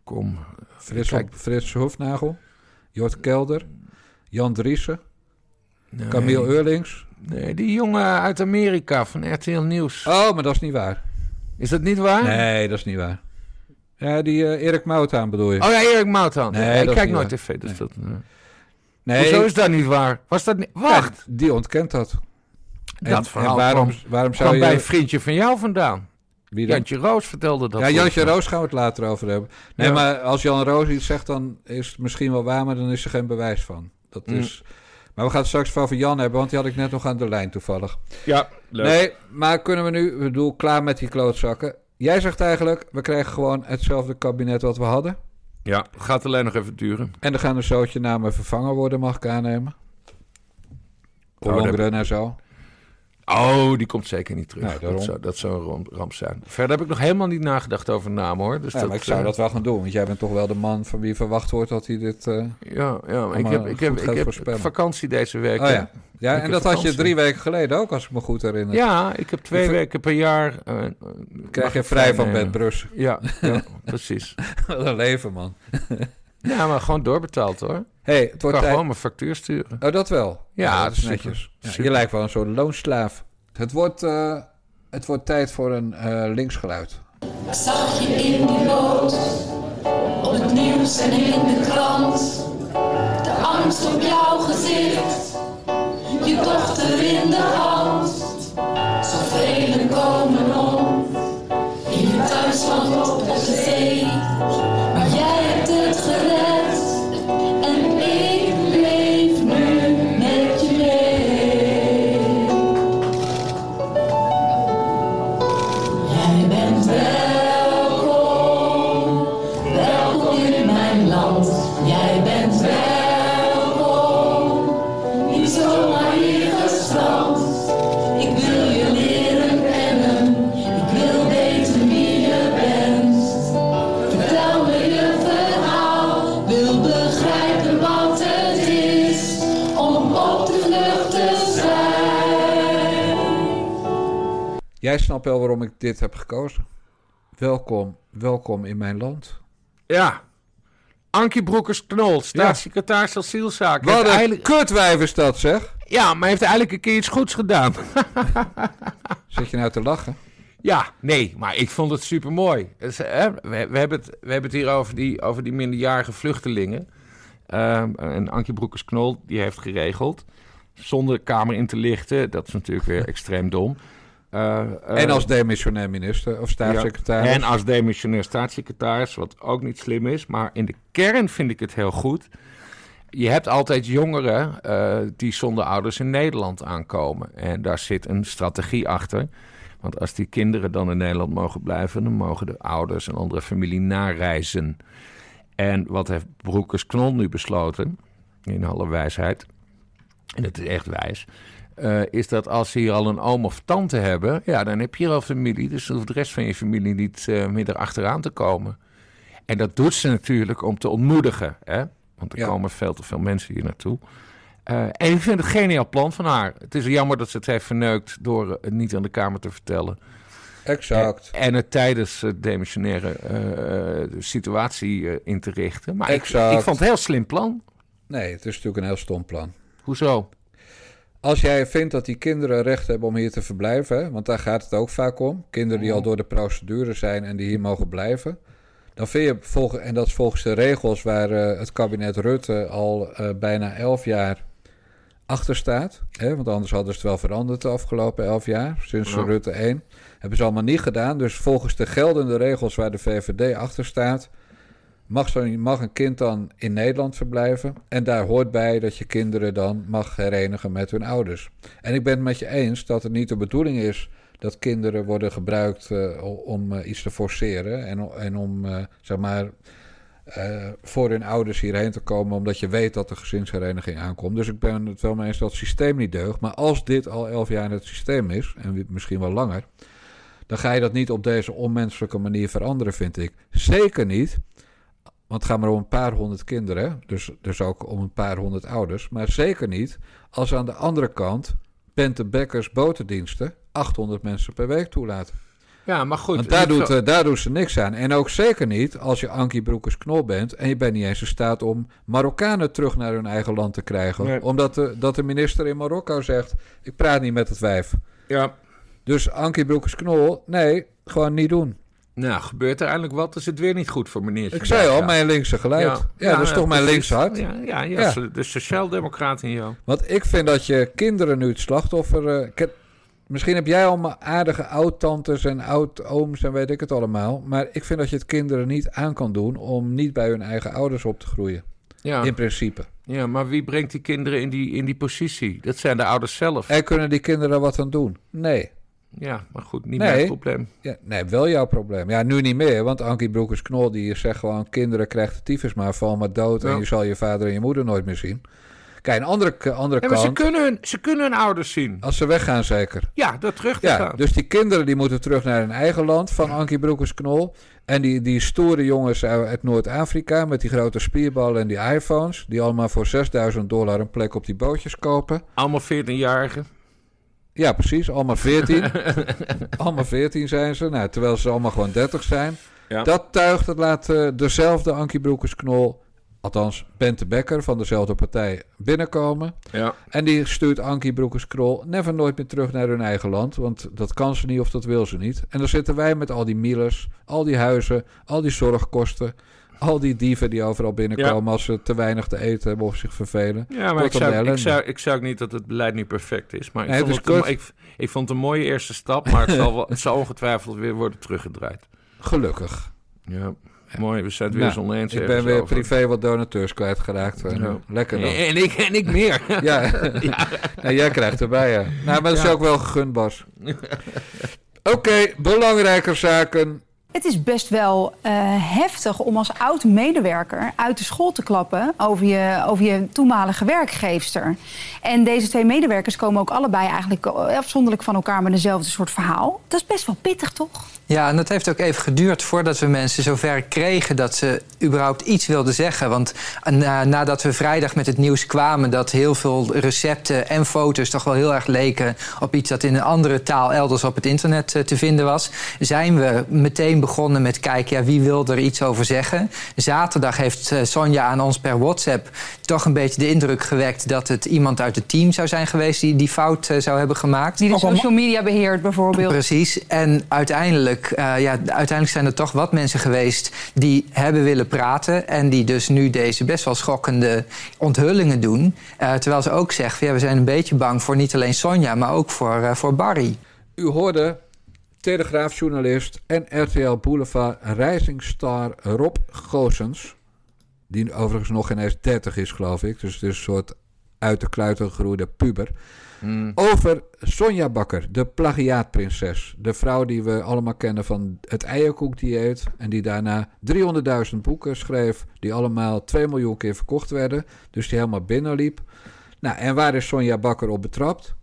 kom, Frits, Kijk. Frits Hofnagel, Jort Kelder, Jan Driessen, nee, Camille Eurlings. Nee, die jongen uit Amerika van RTL Nieuws. Oh, maar dat is niet waar. Is dat niet waar? Nee, dat is niet waar. Ja, die eh, Erik Moutaan bedoel je? Oh ja, Erik Moutan. Nee, ik kijk nooit waar. tv, dus Nee. dat... eh. nee, Hoezo is dat niet waar? Was dat niet... Wacht! Ja, die ontkent dat. En- dat en verhaal waarom, kwam, waarom zou je... bij een vriendje van jou vandaan. Wie dan? Jantje Roos vertelde dat. ja, Jantje. Roos gaan we het later over hebben. Nee, Ja. maar als Jan Roos iets zegt, dan is het misschien wel waar, maar dan is er geen bewijs van. Dat Mm. is... Maar we gaan het straks van over Jan hebben, want die had ik net nog aan de lijn toevallig. Ja, leuk. Nee, maar kunnen we nu, ik bedoel, klaar met die klootzakken. Jij zegt eigenlijk, we krijgen gewoon hetzelfde kabinet wat we hadden. Ja, gaat alleen nog even duren. En er gaan een zootje namen vervangen worden, mag ik aannemen. Ollongren en zo. Oh, die komt zeker niet terug. Nee, daarom. dat, zou, dat zou een ramp, zijn. Verder heb ik nog helemaal niet nagedacht over namen hoor. Dus Ja, dat, maar ik zou eh, dat wel gaan doen, want jij bent toch wel de man van wie verwacht wordt dat hij dit... eh, Ja, ja maar ik heb, ik heb, ik heb vakantie deze week. Oh ja, ja Ik en dat had je drie weken geleden ook, als ik me goed herinner. Ja, ik heb twee Ik weken per jaar. eh, Krijg je vrij van bed Brussel. Ja, ja precies. Wat een leven, man. Ja, maar gewoon doorbetaald hoor. Hey, het Ik wordt kan tijd... gewoon mijn factuur sturen. Oh, dat wel. Ja, dat is super. netjes. Ja, Super. je lijkt wel een soort loonslaaf. Het wordt, eh, het wordt tijd voor een eh, linksgeluid. Ik zag je in die boot, op het nieuws en in de krant. De angst op jouw gezicht, je dochter in de hand. Jij snapt wel waarom ik dit heb gekozen. Welkom, welkom in mijn land. Ja. Ankie Broekers-Knol, staatssecretaris asielzaken. Wat een eigenlijk- kutwijf is dat, zeg. Ja, maar heeft eigenlijk een keer iets goeds gedaan. Zit je nou te lachen? Ja, nee, maar ik vond het super mooi. we, we, hebben het, we hebben het hier over die, over die minderjarige vluchtelingen. Ehm, en Ankie Broekers-Knol, die heeft geregeld. Zonder de Kamer in te lichten. Dat is natuurlijk weer extreem dom. Eh, eh, en als demissionair minister of staatssecretaris. ja, en als demissionair staatssecretaris, wat ook niet slim is. Maar in de kern vind ik het heel goed. Je hebt altijd jongeren eh, die zonder ouders in Nederland aankomen. En daar zit een strategie achter. Want als die kinderen dan in Nederland mogen blijven, dan mogen de ouders en andere familie nareizen. En wat heeft Broekers Knol nu besloten, in alle wijsheid, en het is echt wijs, eh, is dat als ze hier al een oom of tante hebben, ja, dan heb je hier al familie, dus dan hoeft de rest van je familie niet eh, meer erachteraan te komen. En dat doet ze natuurlijk om te ontmoedigen, hè? want er Ja. komen veel te veel mensen hier naartoe. Eh, en ik vind het een geniaal plan van haar. Het is jammer dat ze het heeft verneukt door het niet aan de Kamer te vertellen. Exact. En, en het tijdens het demissionaire situatie in te richten. Maar ik, ik vond het een heel slim plan. Nee, het is natuurlijk een heel stom plan. Hoezo? Als jij vindt dat die kinderen recht hebben om hier te verblijven, hè, want daar gaat het ook vaak om, kinderen die al door de procedure zijn en die hier mogen blijven, dan vind je, volgens, en dat is volgens de regels waar eh, het kabinet Rutte al eh, bijna elf jaar achter staat, hè, want anders hadden ze het wel veranderd de afgelopen elf jaar, sinds. Rutte 1, hebben ze allemaal niet gedaan. Dus volgens de geldende regels waar de VVD achter staat, mag, zo, mag een kind dan in Nederland verblijven. En daar hoort bij dat je kinderen dan mag herenigen met hun ouders. En ik ben het met je eens dat het niet de bedoeling is dat kinderen worden gebruikt eh, om eh, iets te forceren. En, en om, eh, zeg maar, voor hun ouders hierheen te komen, omdat je weet dat de gezinshereniging aankomt. Dus ik ben het wel mee eens dat het systeem niet deugt. Maar als dit al elf jaar in het systeem is, en misschien wel langer, dan ga je dat niet op deze onmenselijke manier veranderen, vind ik. Zeker niet. Want het gaat maar om een paar honderd kinderen, dus, dus ook om een paar honderd ouders. Maar zeker niet als aan de andere kant Bente Bekkers botendiensten 800 mensen per week toelaten. Ja, maar goed. Want daar, doet, eh, daar doen ze niks aan. En ook zeker niet als je Ankie Broekers knol bent... en je bent niet eens in staat om Marokkanen terug naar hun eigen land te krijgen. Nee. Omdat de, dat de minister in Marokko zegt... ik praat niet met het wijf. ja. Dus Ankie Broekers knol, nee, gewoon niet doen. Nou, gebeurt er eindelijk wat, is het weer niet goed voor meneer. Ik zei al, mijn linkse geluid. Ja, dat is toch mijn linkse hart? Ja, ja, de sociaaldemocraat in jou. Want ik vind dat je kinderen nu het slachtoffer... eh, misschien heb jij allemaal aardige oud-tantes en oud-ooms en weet ik het allemaal. Maar ik vind dat je het kinderen niet aan kan doen... om niet bij hun eigen ouders op te groeien. Ja. In principe. ja, maar wie brengt die kinderen in die, in die positie? Dat zijn de ouders zelf. En kunnen die kinderen wat aan doen? Nee. Ja, maar goed, niet Nee. mijn probleem. Ja, nee, wel jouw probleem. Ja, nu niet meer, want Ankie Broekers-Knol die zegt gewoon... kinderen krijgen de tyfus maar, val maar dood... en je zal je vader en je moeder nooit meer zien. Kijk, een andere, k- andere Ja, maar ze kant... kunnen, hun, ze kunnen hun ouders zien. Als ze weggaan zeker. Ja, door terug te Ja, gaan. dus die kinderen die moeten terug naar hun eigen land van Ankie Broekers-Knol. En die, die stoere jongens uit uit Noord-Afrika... met die grote spierballen en die iPhones... die allemaal voor 6000 dollar een plek op die bootjes kopen... Allemaal 14-jarigen. Ja, precies. Allemaal 14. allemaal 14 zijn ze. Nou, terwijl ze allemaal gewoon 30 zijn. Ja. Dat tuigt, dat laat dezelfde Ankie Broekers-Knol... althans Bente Becker van dezelfde partij binnenkomen. Ja. En die stuurt Ankie Broekers-Knol never nooit meer terug naar hun eigen land. Want dat kan ze niet of dat wil ze niet. En dan zitten wij met al die miles, al die huizen, al die zorgkosten... al die dieven die overal binnenkomen als ze te weinig te eten hebben of zich vervelen. Ja, maar ik zou, ik, zou, ik zou ook niet dat het beleid niet perfect is. Maar ik, Nee, het vond is het een, ik, ik vond het een mooie eerste stap. Maar het, zal wel, het zal ongetwijfeld weer worden teruggedraaid. Gelukkig. Ja, mooi. We zijn weer Nou, eens. Ik ben weer over. privé wat donateurs kwijtgeraakt. En, Ja. Lekker dan. En, en ik, en ik meer. Ja, Nou, jij krijgt erbij, ja. Nou, maar dat is Ja. ook wel gegund, Bas. Oké, belangrijke zaken. Het is best wel eh, heftig om als oud-medewerker uit de school te klappen over je, over je toenmalige werkgeefster. En deze twee medewerkers komen ook allebei eigenlijk afzonderlijk van elkaar met eenzelfde soort verhaal. Dat is best wel pittig, toch? Ja, en dat heeft ook even geduurd voordat we mensen zover kregen dat ze überhaupt iets wilden zeggen. Want na, nadat we vrijdag met het nieuws kwamen dat heel veel recepten en foto's toch wel heel erg leken op iets dat in een andere taal elders op het internet eh, te vinden was, zijn we meteen begonnen met kijken, ja, wie wil er iets over zeggen. Zaterdag heeft eh, Sonja aan ons per WhatsApp toch een beetje de indruk gewekt dat het iemand uit het team zou zijn geweest die die fout eh, zou hebben gemaakt. Die de social media beheert bijvoorbeeld. Precies. En uiteindelijk, eh, ja, uiteindelijk zijn er toch wat mensen geweest die hebben willen praten. En die dus nu deze best wel schokkende onthullingen doen. Eh, terwijl ze ook zeggen: ja, we zijn een beetje bang voor niet alleen Sonja, maar ook voor, eh, voor Barry. U hoorde Telegraafjournalist en RTL Boulevard Rijingstar Rob Goossens. Die overigens nog geen eens 30 is, geloof ik. Dus een soort uit de kluiten gegroeide puber. Over Sonja Bakker, de plagiaatprinses. De vrouw die we allemaal kennen van het eierkoekdieet. En die daarna 300.000 boeken schreef. Die allemaal 2 miljoen keer verkocht werden. Dus die helemaal binnenliep. Nou, en waar is Sonja Bakker op betrapt?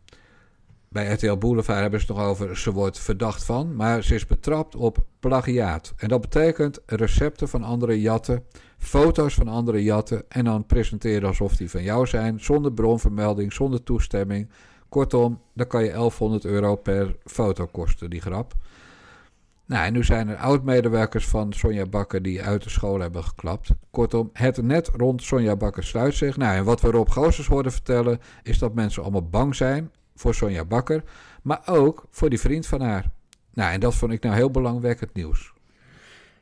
Bij RTL Boulevard hebben ze het nog over, ze wordt verdacht van. Maar ze is betrapt op plagiaat. En dat betekent recepten van andere jatten, foto's van andere jatten. En dan presenteren alsof die van jou zijn. Zonder bronvermelding, zonder toestemming. Kortom, dan kan je 1100 euro per foto kosten, die grap. Nou, en nu zijn er oud-medewerkers van Sonja Bakker die uit de school hebben geklapt. Kortom, het net rond Sonja Bakker sluit zich. Nou, en wat we Rob Goossens hoorden vertellen, is dat mensen allemaal bang zijn voor Sonja Bakker, maar ook voor die vriend van haar. Nou, en dat vond ik nou heel belangwekkend nieuws.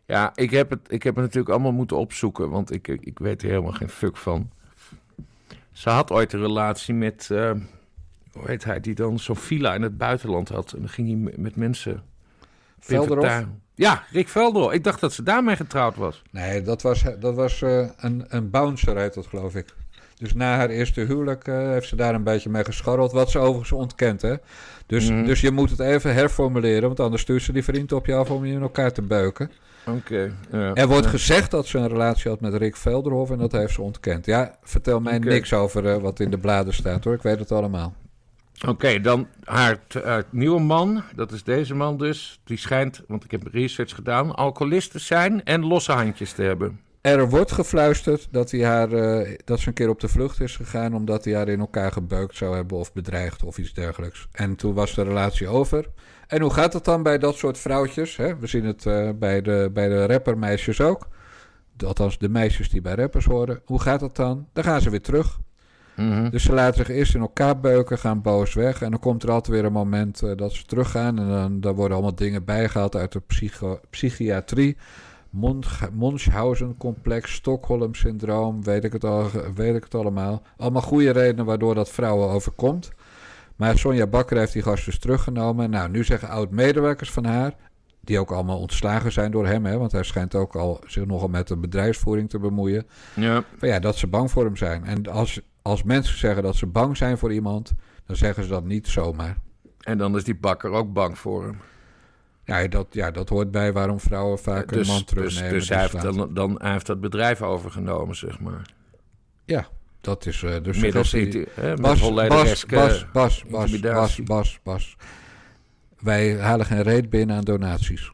Ja, ik heb, het, ik heb het natuurlijk allemaal moeten opzoeken, want ik, ik, weet er helemaal geen fuck van. Ze had ooit een relatie met, eh, hoe heet hij, die dan zo'n villa in het buitenland had. En dan ging hij met- mensen... Velderhof? Ja, Rick Velderhof. Ik dacht dat ze daarmee getrouwd was. Nee, dat was, dat was eh, een, een bouncer, heet dat geloof ik. Dus na haar eerste huwelijk eh, heeft ze daar een beetje mee gescharreld. Wat ze overigens ontkent, hè. Dus, Mhm. dus je moet het even herformuleren. Want anders stuurt ze die vriend op je af om je in elkaar te beuken. Oké. ja. Er wordt gezegd dat ze een relatie had met Rick Velderhof. En dat heeft ze ontkend. Ja, vertel mij niks over eh, wat in de bladen staat, hoor. Ik weet het allemaal. Oké, dan haar, haar nieuwe man, dat is deze man dus. Die schijnt, want ik heb research gedaan, alcoholist te zijn en losse handjes te hebben. Er wordt gefluisterd dat, hij haar, eh, dat ze een keer op de vlucht is gegaan... omdat hij haar in elkaar gebeukt zou hebben of bedreigd of iets dergelijks. En toen was de relatie over. En hoe gaat het dan bij dat soort vrouwtjes? Hè? We zien het eh, bij, de, bij de rappermeisjes ook. Althans, de meisjes die bij rappers horen. Hoe gaat het dan? Dan gaan ze weer terug. Mhm. Dus ze laten zich eerst in elkaar beuken, gaan boos weg. En dan komt er altijd weer een moment eh, dat ze teruggaan. En dan, dan worden allemaal dingen bijgehaald uit de psycho- psychiatrie. Munchausen-complex, Stockholm-syndroom, weet, ik het al, weet ik het allemaal. Allemaal goede redenen waardoor dat vrouwen overkomt. Maar Sonja Bakker heeft die gast dus teruggenomen. Nou, nu zeggen oud-medewerkers van haar, die ook allemaal ontslagen zijn door hem... Hè, want hij schijnt ook al zich nogal met de bedrijfsvoering te bemoeien... Ja. van ja, dat ze bang voor hem zijn. En als, als mensen zeggen dat ze bang zijn voor iemand, dan zeggen ze dat niet zomaar. En dan is die bakker ook bang voor hem. Ja, dat, ja, dat hoort bij waarom vrouwen vaak een man Dus, dus, terugnemen. dus hij, heeft dan, dan, hij heeft dat bedrijf overgenomen, zeg maar. Ja, dat is uh, dus Middels suggestie- inti- hè, Bas, Bas, Bas, Bas, Bas. Bas, Bas. Wij halen geen reet binnen aan donaties.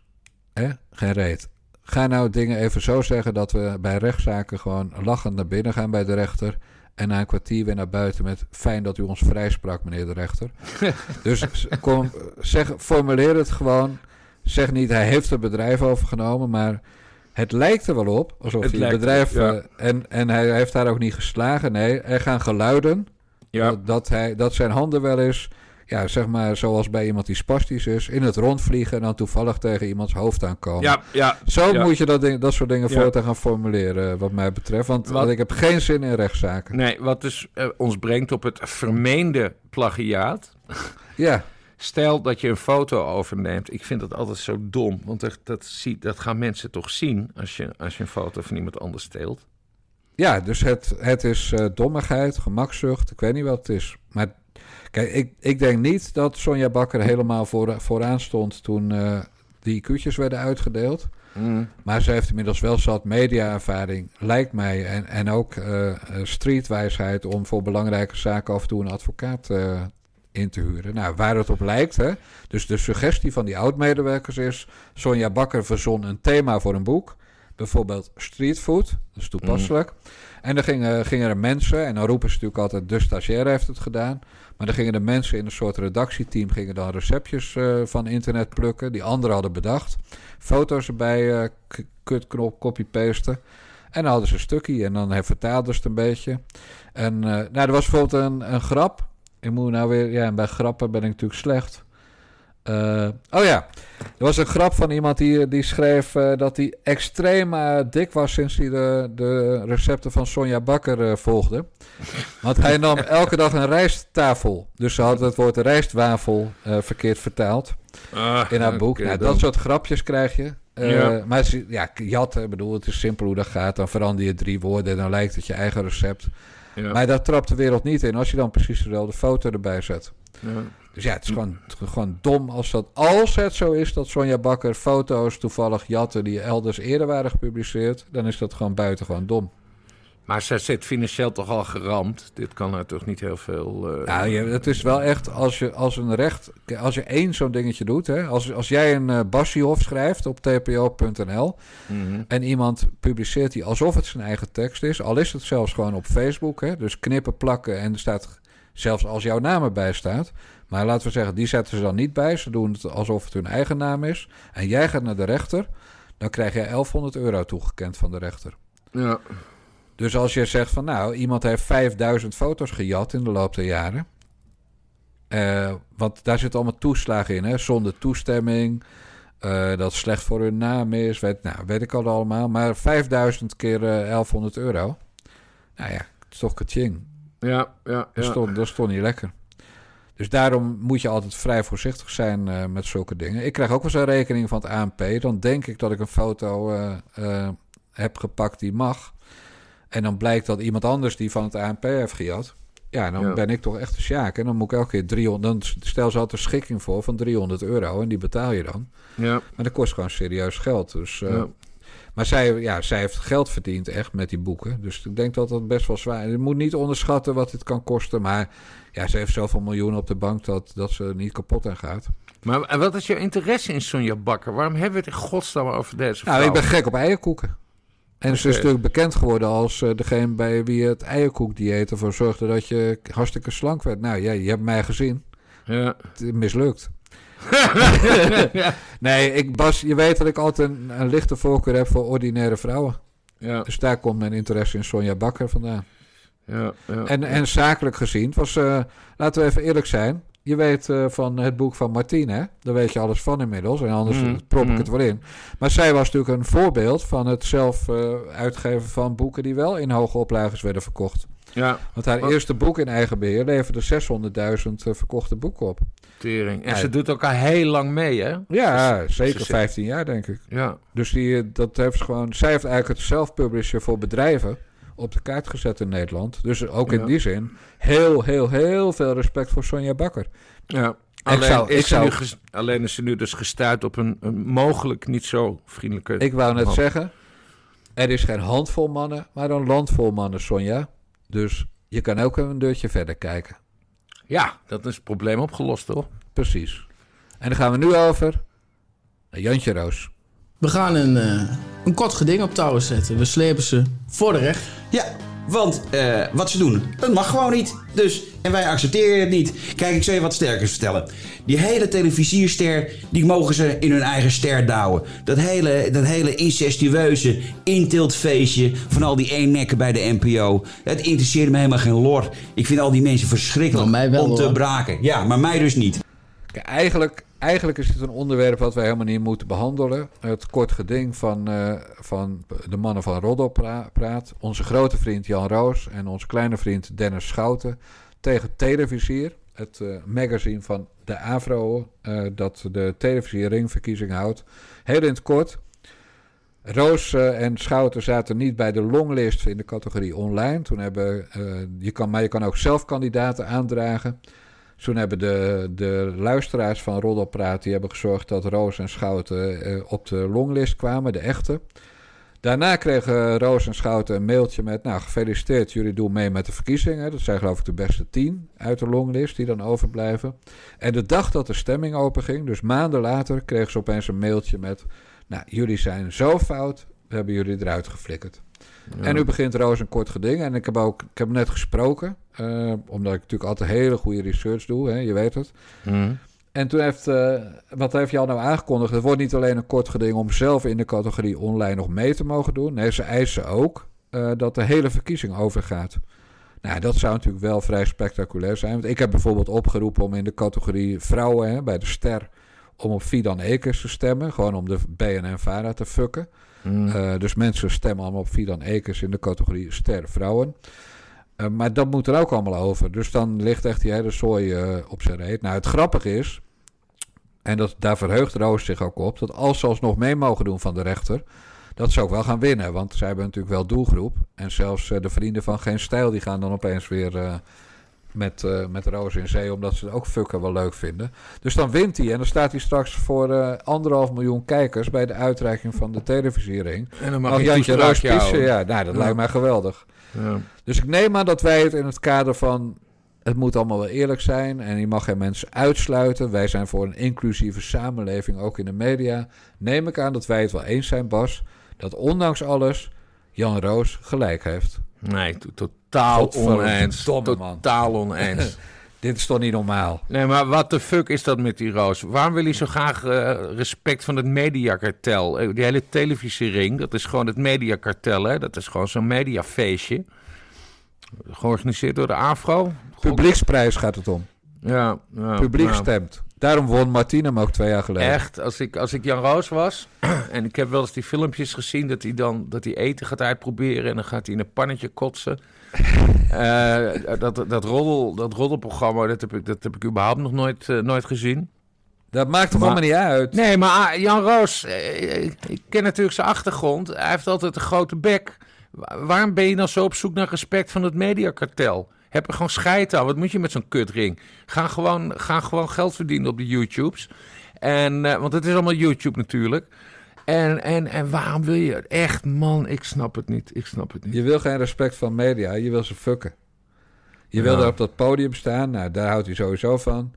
Hè? Geen reet. Ga nou dingen even zo zeggen dat we bij rechtszaken gewoon lachend naar binnen gaan bij de rechter. En na een kwartier weer naar buiten met fijn dat u ons vrijsprak, meneer de rechter. dus kom, zeg, formuleer het gewoon. Zeg niet hij heeft het bedrijf overgenomen, maar het lijkt er wel op alsof Het hij het bedrijf. ja. eh, en, en hij heeft daar ook niet geslagen. Nee, er gaan geluiden Ja, dat, dat, hij, dat zijn handen wel eens, ja, zeg maar zoals bij iemand die spastisch is, in het rond vliegen en dan toevallig tegen iemands hoofd aankomen. ja, ja. Zo ja. moet je dat, ding, dat soort dingen Ja. voortaan gaan formuleren, wat mij betreft. Want Wat- ik heb geen zin in rechtszaken. Nee, wat dus eh, ons brengt op het vermeende plagiaat. Ja, Stel dat je een foto overneemt. Ik vind dat altijd zo dom. Want dat, dat, zie, dat gaan mensen toch zien als je, als je een foto van iemand anders steelt. ja dus het, het is eh, dommigheid, gemakzucht, ik weet niet wat het is. Maar kijk, ik, ik denk niet dat Sonja Bakker helemaal voor, vooraan stond toen eh, die IQ'tjes werden uitgedeeld. Mm. Maar ze heeft inmiddels wel zat media-ervaring, lijkt mij. En, en ook eh, streetwijsheid om voor belangrijke zaken af en toe een advocaat eh, in te huren. Nou, waar het op lijkt, hè. Dus de suggestie van die oud-medewerkers is... Sonja Bakker verzon een thema voor een boek. Bijvoorbeeld streetfood, dat is toepasselijk. En dan gingen, gingen er mensen, en dan roepen ze natuurlijk altijd... de stagiair heeft het gedaan. Maar dan gingen de mensen in een soort redactieteam... gingen dan receptjes eh, van internet plukken... die anderen hadden bedacht foto's erbij, k- kutknop, copy-pasten. En dan hadden ze een stukje en dan vertaalden ze het een beetje. En eh, nou, er was bijvoorbeeld een, een grap. Ik moet nou weer, ja, en bij grappen ben ik natuurlijk slecht. Eh, oh ja, er was een grap van iemand die, die schreef eh, dat hij extreem eh, dik was sinds hij de, de recepten van Sonja Bakker volgde. Want hij nam elke dag een rijsttafel. Dus ze had het woord rijstwafel verkeerd vertaald Ah, in haar boek. nou, dat soort grapjes krijg je. Ja. Maar ze- ja, jatten, ik bedoel, het is simpel hoe dat gaat. Dan verander je drie woorden en dan lijkt het je eigen recept. Ja, Maar daar trapt de wereld niet in als je dan precies dezelfde foto erbij zet. ja. Dus ja, het is gewoon, gewoon dom als, dat, als het zo is dat Sonja Bakker foto's toevallig jatten die elders eerder waren gepubliceerd. Dan is dat gewoon buitengewoon dom. Maar ze zit financieel toch al geramd. Dit kan haar toch niet heel veel... eh, Nou, het is wel echt als je als een recht, als je één zo'n dingetje doet, hè, als, als jij een uh, Bassiehof schrijft op tpo.nl mhm. en iemand publiceert die alsof het zijn eigen tekst is, al is het zelfs gewoon op Facebook, hè, dus knippen, plakken en er staat Zelfs als jouw naam erbij staat. Maar laten we zeggen, die zetten ze dan niet bij. Ze doen het alsof het hun eigen naam is. En jij gaat naar de rechter. Dan krijg jij 1100 euro toegekend van de rechter. Ja. Dus als je zegt van nou, iemand heeft 5000 foto's gejat in de loop der jaren. Eh, want daar zitten allemaal toeslagen in, hè? zonder toestemming. eh, dat slecht voor hun naam is, weet, nou, weet ik al allemaal. Maar 5000 keer eh 1100 euro. Nou ja, het is toch kaching. Ja, ja, Dat, ja. stond, dat stond niet lekker. Dus daarom moet je altijd vrij voorzichtig zijn eh, met zulke dingen. Ik krijg ook wel eens een rekening van het ANP. Dan denk ik dat ik een foto eh, eh, heb gepakt die mag. En dan blijkt dat iemand anders die van het ANP heeft gejat. Ja, dan Ja. ben ik toch echt een sjaak. En dan moet ik elke keer 300... Dan stel ze altijd een schikking voor van 300 euro. En die betaal je dan. ja. Maar dat kost gewoon serieus geld. Dus, Ja. Maar zij, ja, zij heeft geld verdiend echt met die boeken. Dus ik denk dat dat best wel zwaar is. Je moet niet onderschatten wat dit kan kosten. Maar ja, ze heeft zoveel miljoenen op de bank dat, dat ze er niet kapot aan gaat. Maar en wat is jouw interesse in Sonja Bakker? Waarom hebben we het in godsnaam over deze vrouw? Nou, ik ben gek op eierkoeken. En ze is natuurlijk bekend geworden als eh, degene bij wie het eierkoekdieet ervoor zorgde dat je hartstikke slank werd. Nou ja, je hebt mij gezien. Ja. Het is mislukt. nee, ik, Bas, je weet dat ik altijd een, een lichte voorkeur heb voor ordinaire vrouwen. Ja, Dus daar komt mijn interesse in Sonja Bakker vandaan. ja, ja. En, en zakelijk gezien, was, eh, laten we even eerlijk zijn. Je weet eh, van het boek van Martine, hè? daar weet je alles van inmiddels. En anders Mm, prop ik mm. het wel in. Maar zij was natuurlijk een voorbeeld van het zelf eh, uitgeven van boeken die wel in hoge oplages werden verkocht. Ja, Want haar Wat? eerste boek in eigen beheer leverde 600.000 eh, verkochte boeken op. tering. En Ja. ze doet ook al heel lang mee, hè? Ja, Ze- zeker ze- 15 jaar denk ik. Ja, Dus die, eh, dat heeft gewoon, zij heeft eigenlijk het self-publisher voor bedrijven op de kaart gezet in Nederland. Dus ook in Ja. die zin heel, heel, heel veel respect voor Sonja Bakker. ja. Alleen, zou- is ik ze zou- nu ges- alleen is ze nu dus gestuurd op een, een mogelijk niet zo vriendelijke... Ik wou net man. zeggen, er is geen handvol mannen, maar een landvol mannen, Sonja. Dus je kan ook een deurtje verder kijken. Ja, dat is het probleem opgelost, toch? Precies. En dan gaan we nu over naar Jantje Roos. We gaan een, eh, een kort geding op touwen zetten. We slepen ze voor de recht. Ja, want eh, wat ze doen, dat mag gewoon niet. Dus, en wij accepteren het niet. Kijk, ik zal je wat sterkers vertellen. Die hele televisierster, die mogen ze in hun eigen ster douwen. Dat hele, dat hele incestueuze intiltfeestje van al die eennekken bij de NPO. Het interesseert me helemaal geen lor. Ik vind al die mensen verschrikkelijk Nou, mij wel, om te hoor. braken. Ja, maar mij dus niet. Kijk, eigenlijk, eigenlijk is het een onderwerp wat wij helemaal niet moeten behandelen. Het kort geding van, eh, van de mannen van Roddelpraat. Onze grote vriend Jan Roos en onze kleine vriend Dennis Schouten. Tegen Televisier, het eh, magazine van de AVRO. eh, dat de televisieringverkiezing houdt. Heel in het kort. Roos en Schouten zaten niet bij de longlist in de categorie online. Toen hebben, je kan, maar je kan ook zelf kandidaten aandragen. Toen hebben de, de luisteraars van Roddelpraat... die hebben gezorgd dat Roos en Schouten eh, op de longlist kwamen, de echte. Daarna kregen Roos en Schouten een mailtje met... nou, gefeliciteerd, jullie doen mee met de verkiezingen. Dat zijn geloof ik de beste tien uit de longlist die dan overblijven. En de dag dat de stemming openging, dus maanden later... kregen ze opeens een mailtje met... nou, jullie zijn zo fout, we hebben jullie eruit geflikkerd. En nu begint Roos een kort geding. En ik heb ook ik heb net gesproken. eh, omdat ik natuurlijk altijd hele goede research doe. Hè, je weet het. Hm. En toen heeft, eh, wat heeft Jan nou aangekondigd? Het wordt niet alleen een kort geding om zelf in de categorie online nog mee te mogen doen. Nee, ze eisen ook eh, dat de hele verkiezing overgaat. Nou, dat zou natuurlijk wel vrij spectaculair zijn. Want ik heb bijvoorbeeld opgeroepen om in de categorie vrouwen hè, bij de Ster... om op Fidan Ekers te stemmen. Gewoon om de BNN-Vara te fucken. Hm. Eh, dus mensen stemmen allemaal op Fidan Ekers in de categorie ster vrouwen. Eh, maar dat moet er ook allemaal over. Dus dan ligt echt die hele zooi eh, op zijn reet. Nou, het grappige is, en dat, daar verheugt Roos zich ook op, dat als ze alsnog mee mogen doen van de rechter, dat ze ook wel gaan winnen. Want zij hebben natuurlijk wel doelgroep. En zelfs de vrienden van Geen Stijl, die gaan dan opeens weer met, eh, met Roos in zee, omdat ze het ook fucken wel leuk vinden. Dus dan wint hij en dan staat hij straks voor eh, anderhalf miljoen kijkers bij de uitreiking van de televisiering. En dan mag Mag je Jantje Roos houden. Ja, nou, dat Ja. lijkt mij geweldig. Ja. Dus ik neem aan dat wij het in het kader van... het moet allemaal wel eerlijk zijn en je mag geen mensen uitsluiten. Wij zijn voor een inclusieve samenleving, ook in de media. Neem ik aan dat wij het wel eens zijn, Bas... dat ondanks alles Jan Roos gelijk heeft. Nee, to- totaal oneens. Totaal oneens. Dit is toch niet normaal? Nee, maar wat de fuck is dat met die Roos? Waarom wil hij zo graag eh, respect van het mediakartel? Eh, die hele televisiering, dat is gewoon het mediakartel, hè? Dat is gewoon zo'n mediafeestje. Georganiseerd door de AFRO. Publieksprijs gaat het om. Ja, ja Publiek nou. stemt. Daarom won Martine hem ook twee jaar geleden. Echt, als ik, als ik Jan Roos was, en ik heb wel eens die filmpjes gezien dat hij dan dat hij eten gaat uitproberen en dan gaat hij in een pannetje kotsen. Eh, dat, dat, roddel, dat roddelprogramma, dat heb ik, dat heb ik überhaupt nog nooit, eh, nooit gezien. Dat maakt er allemaal niet uit. Nee, maar ah, Jan Roos, eh, ik ken natuurlijk zijn achtergrond. Hij heeft altijd een grote bek. Wa- Waarom ben je dan zo op zoek naar respect van het mediakartel? Heb er gewoon scheid aan. Wat moet je met zo'n kutring? Ga gewoon, ga gewoon geld verdienen op de YouTubes. En, want het is allemaal YouTube natuurlijk. En, en, en waarom wil je het? Echt, man, ik snap het niet. Ik snap het niet. Je wil geen respect van media, je wil ze fucken. Je wil Ja. daar op dat podium staan, nou, daar houdt hij sowieso van.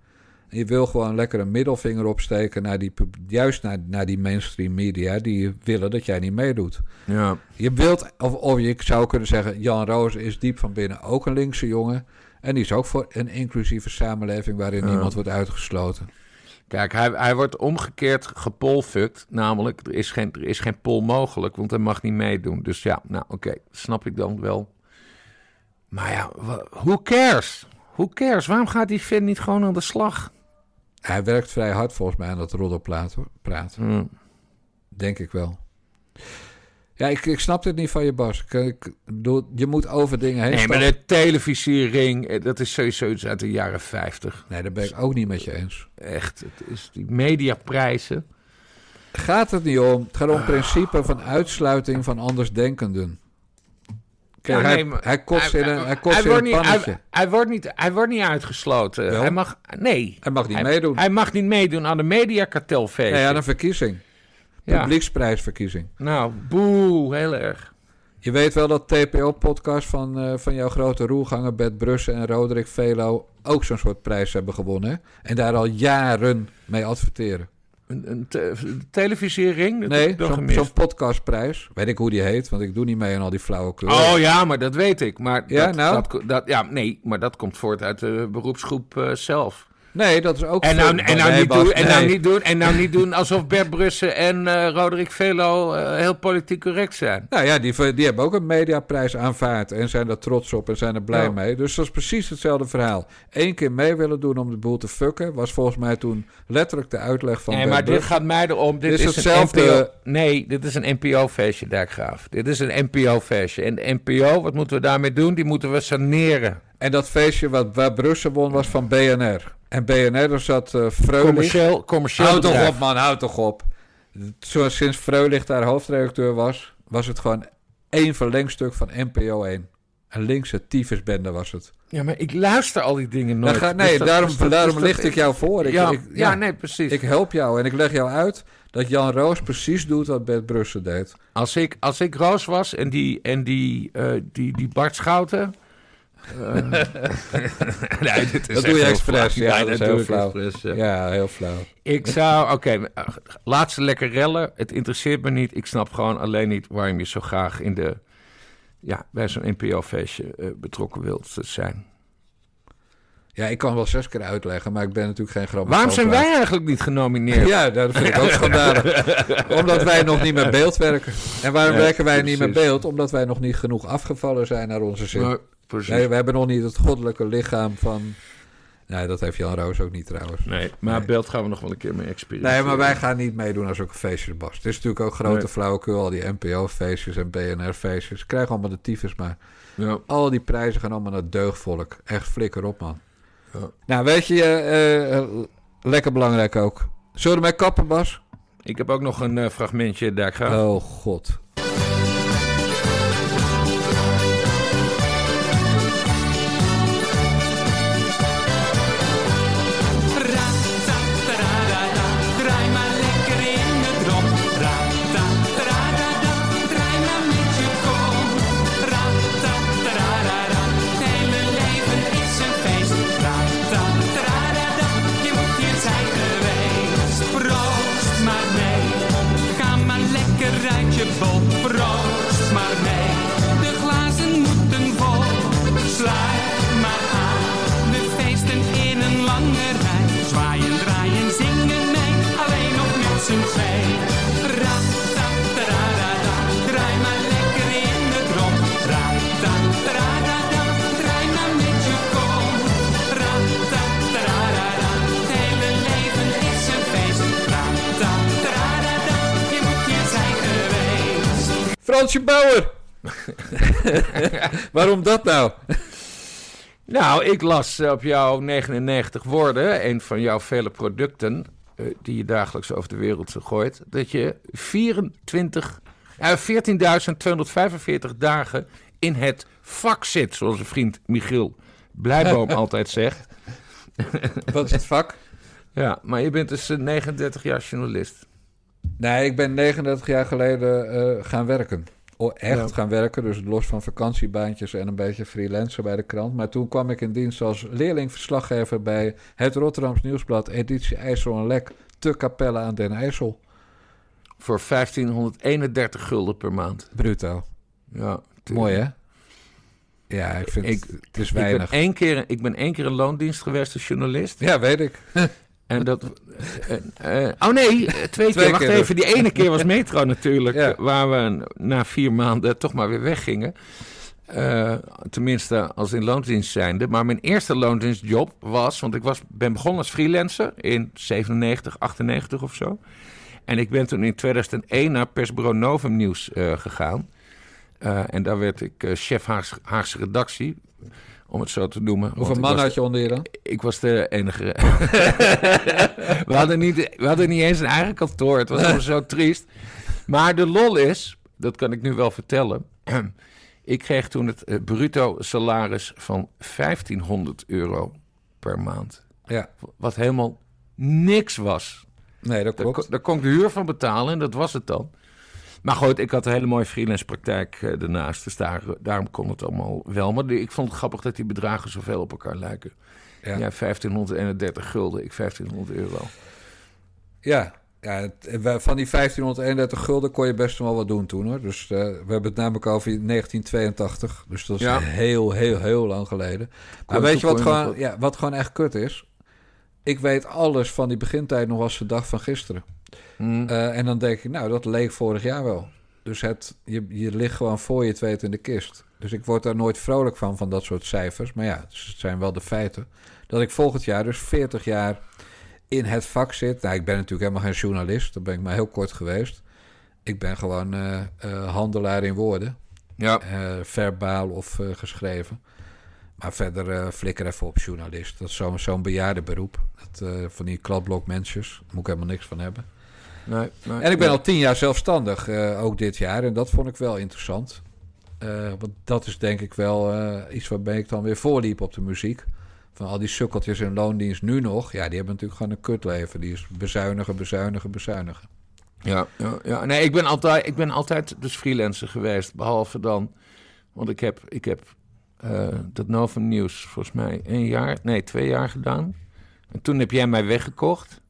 En je wil gewoon lekker een middelvinger opsteken naar die, juist naar, naar die mainstream media die willen dat jij niet meedoet. Ja. Je wilt, of, of je zou kunnen zeggen, Jan Roos is diep van binnen ook een linkse jongen. En die is ook voor een inclusieve samenleving waarin Ja. niemand wordt uitgesloten. Kijk, hij, hij wordt omgekeerd gepolfukt. Namelijk, er is, geen, er is geen pol mogelijk, want hij mag niet meedoen. Dus ja, nou oké, snap ik dan wel. Maar ja, who cares? Who cares? Waarom gaat die vent niet gewoon aan de slag? Hij werkt vrij hard volgens mij aan dat roddelpraat. hoor. praat. Hm. Denk ik wel. Ja, ik, ik snap dit niet van je, Bas. Ik, ik bedoel, je moet over dingen heen Nee, maar de televisiering, eh, dat is sowieso iets uit de jaren 50. Nee, daar ben ik ook niet met je eens. Echt, het is die mediaprijzen. Gaat het niet om. Het gaat om principe van uitsluiting van andersdenkenden. Kijk, Ja, hij, nee, hij kotst in een, hij kotst hij in wordt een niet, pannetje. hij, hij wordt niet, hij wordt niet uitgesloten. Wel? Hij mag, nee. Hij mag niet meedoen. Hij mag niet meedoen aan de mediakartelfeest. Nee, aan een verkiezing. Ja. Publieksprijsverkiezing. Nou, boe, heel erg. Je weet wel dat TPO-podcast van, eh, van jouw grote roelganger Bert Brussen en Roderick Velo ook zo'n soort prijs hebben gewonnen. hè? En daar al jaren mee adverteren. Een, een te- televisiering? Dat Nee, zo'n podcastprijs. Weet ik hoe die heet, want ik doe niet mee aan al die flauwekul. Oh ja, maar dat weet ik. Maar Ja, dat, nou? dat, dat- ja, nee, maar dat komt voort uit de beroepsgroep eh, zelf. Nee, dat is ook... En nou, en, nou Nee, niet Bas, doen, en, nou niet doen, en nou niet doen alsof Bert Brussen en eh Roderick Velo eh, heel politiek correct zijn. Nou ja, die, die hebben ook een mediaprijs aanvaard en zijn er trots op en zijn er blij Ja. mee. Dus dat is precies hetzelfde verhaal. Eén keer mee willen doen om de boel te fucken, was volgens mij toen letterlijk de uitleg van nee, Bert maar dit gaat mij erom. Dit, Dit is is, hetzelfde- NPO. Nee, dit is een NPO-feestje, Dijkgraaf. Dit is een NPO-feestje. En de NPO, wat moeten we daarmee doen? Die moeten we saneren. En dat feestje wat, waar Brussen won was van BNR. En BNR, zat eh Freulich. Commercieel, commercieel Houd toch op man, houd toch op. Zo, sinds Freulich daar hoofdredacteur was, was het gewoon één verlengstuk van NPO 1. Een linkse tyfusbende was het. Ja, maar ik luister al die dingen nooit. ga- nee, Dus dat- daarom, dus dat- daarom dus licht ik jou voor. Ik, ja, ik- ja, nee, precies. Ik help jou en ik leg jou uit dat Jan Roos precies doet wat Bert Brussen deed. Als ik, als ik Roos was en die, en die, eh, die, die Bart Schouten... eh, nee, dit is Dat doe je expres. flauw. Ja, dat is heel flauw. ja. Ja, heel flauw. Ik zou, oké, eh, laat ze lekker rellen. Het interesseert me niet. Ik snap gewoon alleen niet waarom je zo graag in de, ja, bij zo'n NPO-feestje eh, betrokken wilt zijn. Ja, ik kan wel zes keer uitleggen, maar ik ben natuurlijk geen grammofoon. Waarom zijn wij eigenlijk niet genomineerd? Ja, dat vind ik ook schandalig. Omdat wij nog niet met beeld werken. En waarom Ja, werken wij niet met beeld? Omdat wij nog niet genoeg afgevallen zijn naar onze zin. Maar, precies. Nee, we hebben nog niet het goddelijke lichaam van... Nee, dat heeft Jan Roos ook niet trouwens. Nee, maar Nee. beeld gaan we nog wel een keer mee experimenteren. Nee, maar wij gaan niet meedoen als ook feestjes, Bas. Het is natuurlijk ook grote Nee. flauwekul, al die NPO-feestjes en BNR-feestjes. Krijgen allemaal de tyfus, maar Ja. al die prijzen gaan allemaal naar deugdvolk. Echt flikker op, man. Ja. Nou, weet je, eh, eh, lekker belangrijk ook. Zullen we ermee kappen, Bas? Ik heb ook nog een eh, fragmentje daar graag. Oh, god. Waarom dat nou? Nou, ik las eh, op jouw 99 woorden, een van jouw vele producten eh, die je dagelijks over de wereld gooit, dat je 24, eh 14.245 dagen in het vak zit, zoals een vriend Michiel Blijboom altijd zegt. Wat is het vak? Ja, maar je bent dus eh, 39 jaar journalist. Nee, ik ben 39 jaar geleden eh, gaan werken. Oh, echt Ja. gaan werken, dus los van vakantiebaantjes en een beetje freelancer bij de krant. Maar toen kwam ik in dienst als leerlingverslaggever bij het Rotterdams Nieuwsblad, editie IJssel en Lek, te Capelle aan den IJssel. Voor 1531 gulden per maand. Bruto. Ja, Mooi hè? Ja, ik vind Ik- het is Ik ben, weinig. één keer, ik ben één keer in loondienst geweest als journalist. Ja, weet ik. En dat. eh, eh, oh nee, eh, twee, keer. Wacht keer even. Die ene keer was Metro natuurlijk. Ja. Waar we na vier maanden toch maar weer weggingen. Eh, tenminste, als in loondienst zijnde. Maar mijn eerste loondienstjob was. Want ik was, ben begonnen als freelancer in 97, 98 of zo. En ik ben toen in 2001 naar persbureau Novum Nieuws eh, gegaan. Eh, en daar werd ik eh, chef Haags, Haagse redactie. Om het zo te noemen. Hoeveel man was had je onder je dan? ik was de enige. we, hadden niet, we hadden niet eens een eigen kantoor. Het was gewoon zo triest. Maar de lol is, dat kan ik nu wel vertellen. ik kreeg toen het eh, bruto salaris van 1500 euro per maand. Ja, Wat helemaal niks was. nee, dat Daar, klopt. kon- daar kon ik de huur van betalen en dat was het dan. Maar goed, ik had een hele mooie freelance praktijk eh, daarnaast. Dus daar, daarom kon het allemaal wel. Maar ik vond het grappig dat die bedragen zoveel op elkaar lijken. Ja. Ja, 1531 gulden, ik 1500 euro. Ja, ja het- we- van die 1531 gulden kon je best wel wat doen toen hoor. Dus eh, we hebben het namelijk over 1982. Dus dat is Ja. heel, heel, heel lang geleden. Maar weet je wat gewoon, wat- ja, wat gewoon echt kut is? Ik weet alles van die begintijd nog als de dag van gisteren. Hm. Eh, en dan denk ik, nou, dat leek vorig jaar wel. Dus het, je, je ligt gewoon voor je het weet in de kist. Dus ik word daar nooit vrolijk van, van dat soort cijfers. Maar ja, dus het zijn wel de feiten. Dat ik volgend jaar dus 40 jaar in het vak zit. Nou, ik ben natuurlijk helemaal geen journalist. Dat ben ik maar heel kort geweest. Ik ben gewoon eh, eh, handelaar in woorden. Ja, verbaal of geschreven. Maar verder eh, flikker even op journalist. Dat is zo'n zo'n bejaarde beroep. Dat, eh, van die kladblokmensjes. Daar moet ik helemaal niks van hebben. nee, nee, En ik ben nee. al tien jaar zelfstandig, eh, ook dit jaar. En dat vond ik wel interessant. Want dat is denk ik wel iets waarmee ik dan weer voorliep op de muziek. Van al die sukkeltjes in loondienst nu nog. Ja, die hebben natuurlijk gewoon een kutleven. Die is bezuinigen, bezuinigen, bezuinigen. Ja, ja, ja. Nee, ik ben, altijd, ik ben altijd dus freelancer geweest. Behalve dan, want ik heb, ik heb eh, dat Novum Nieuws volgens mij één jaar, nee, twee jaar gedaan. En toen heb jij mij weggekocht.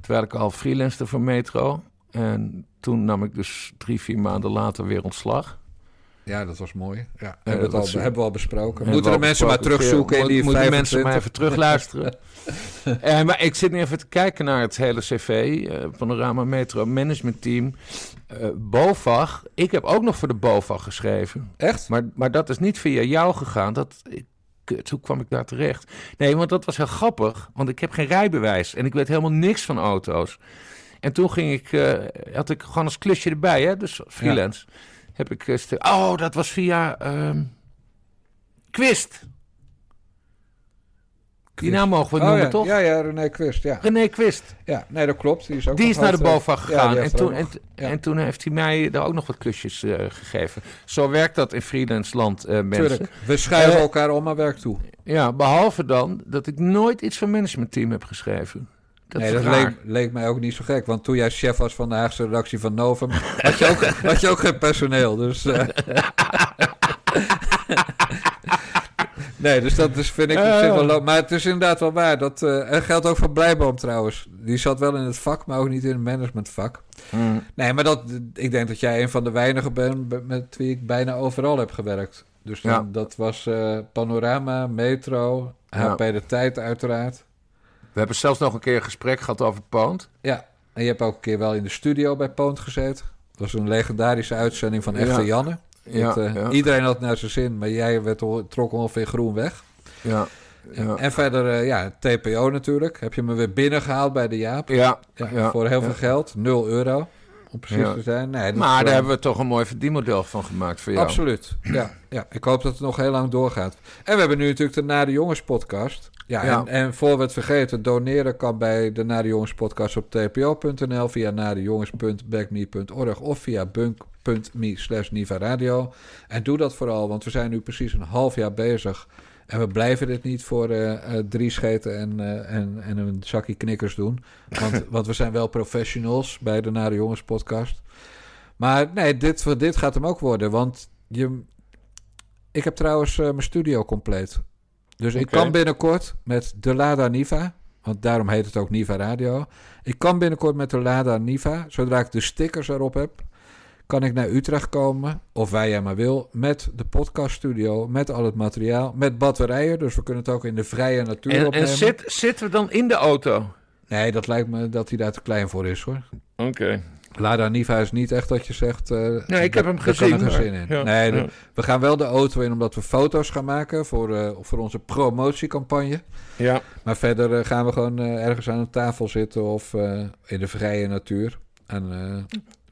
Terwijl ik al freelancer voor Metro. En toen nam ik dus drie, vier maanden later weer ontslag. Ja, dat was mooi. Ja, dat hebben, we al, hebben we al besproken. Hebben Moeten de mensen maar terugzoeken in die Moeten de mensen 25. maar even terugluisteren. Eh, maar ik zit nu even te kijken naar het hele cv. eh, Panorama Metro Management Team. eh BOVAG. Ik heb ook nog voor de BOVAG geschreven. Echt? Maar, maar dat is niet via jou gegaan. Dat, kut, hoe kwam ik daar terecht? Nee, want dat was heel grappig. Want ik heb geen rijbewijs. En ik weet helemaal niks van auto's. En toen ging ik, had ik gewoon als klusje erbij, hè, dus freelance. Heb ik, eh, oh, dat was via ehm Quist. Die naam mogen we Oh, noemen, ja. toch? Ja, ja, René Quist, ja. René Quist. Ja, nee, dat klopt. Die is, ook Die is naar de BOVAG eh, ja, gegaan. en, toen, en, nog- ja. en toen heeft hij mij daar ook nog wat klusjes eh, gegeven. Zo werkt dat in freelance land, mensen. Tuurlijk. We schuiven Eh, elkaar om aan werk toe. Ja, behalve dan dat ik nooit iets voor managementteam heb geschreven. Dat nee, is dat raar. leek, leek mij ook niet zo gek. Want toen jij chef was van de Haagse redactie van Novum... had je ook, had je ook geen personeel. Dus, eh. nee, dus dat is, vind ik op zich wel... lo- Maar het is inderdaad wel waar. Dat eh, en geldt ook voor Blijboom trouwens. Die zat wel in het vak, maar ook niet in het managementvak. Mm. Nee, maar dat, ik denk dat jij een van de weinigen bent... be- met wie ik bijna overal heb gewerkt. Dus dan, Ja. dat was eh, Panorama, Metro, Ja. HP De Tijd uiteraard. We hebben zelfs nog een keer een gesprek gehad over Poont. Ja, en je hebt ook een keer wel in de studio bij Poont gezeten. Dat was een legendarische uitzending van Echte Ja. Janne. Ja, eh, ja. Iedereen had naar zijn zin, maar jij werd, trok ongeveer groen weg. Ja, ja. En verder, eh, ja, TPO natuurlijk. Heb je me weer binnengehaald bij de Jaap. Ja, Ja, ja, voor heel veel geld, 0 euro. Om precies Ja. te zijn. Nee, Maar daar hebben we toch een mooi verdienmodel van gemaakt voor jou. Absoluut. Ja, ja, ik hoop dat het nog heel lang doorgaat. En we hebben nu natuurlijk de Nare Jongens podcast. Ja, Ja. En, en voor we het vergeten, doneren kan bij de Nare Jongens podcast op tpo.nl, via narejongens.backme.org of via bunk.me slash Niva Radio. En doe dat vooral, want we zijn nu precies een half jaar bezig. En we blijven dit niet voor eh, eh, drie scheten en, eh, en, en een zakje knikkers doen. Want, want we zijn wel professionals bij de Nare Jongens podcast. Maar nee, dit, dit gaat hem ook worden. Want je, ik heb trouwens mijn studio compleet. Dus ik kan binnenkort met de Lada Niva. Want daarom heet het ook Niva Radio. Ik kan binnenkort met de Lada Niva, zodra ik de stickers erop heb, kan ik naar Utrecht komen, of waar jij maar wil, met de podcaststudio, met al het materiaal, met batterijen. Dus we kunnen het ook in de vrije natuur En, opnemen. en zit, zitten we dan in de auto? Nee, dat lijkt me dat hij daar te klein voor is hoor. Oké. Lada Niva is niet echt dat je zegt. eh, Nee, ik heb hem kan gezien, een gezin maar- in. ja, nee, ja. we gaan wel de auto in omdat we foto's gaan maken voor, eh, voor onze promotiecampagne. Ja. Maar verder eh, gaan we gewoon ergens aan een tafel zitten of in de vrije natuur. En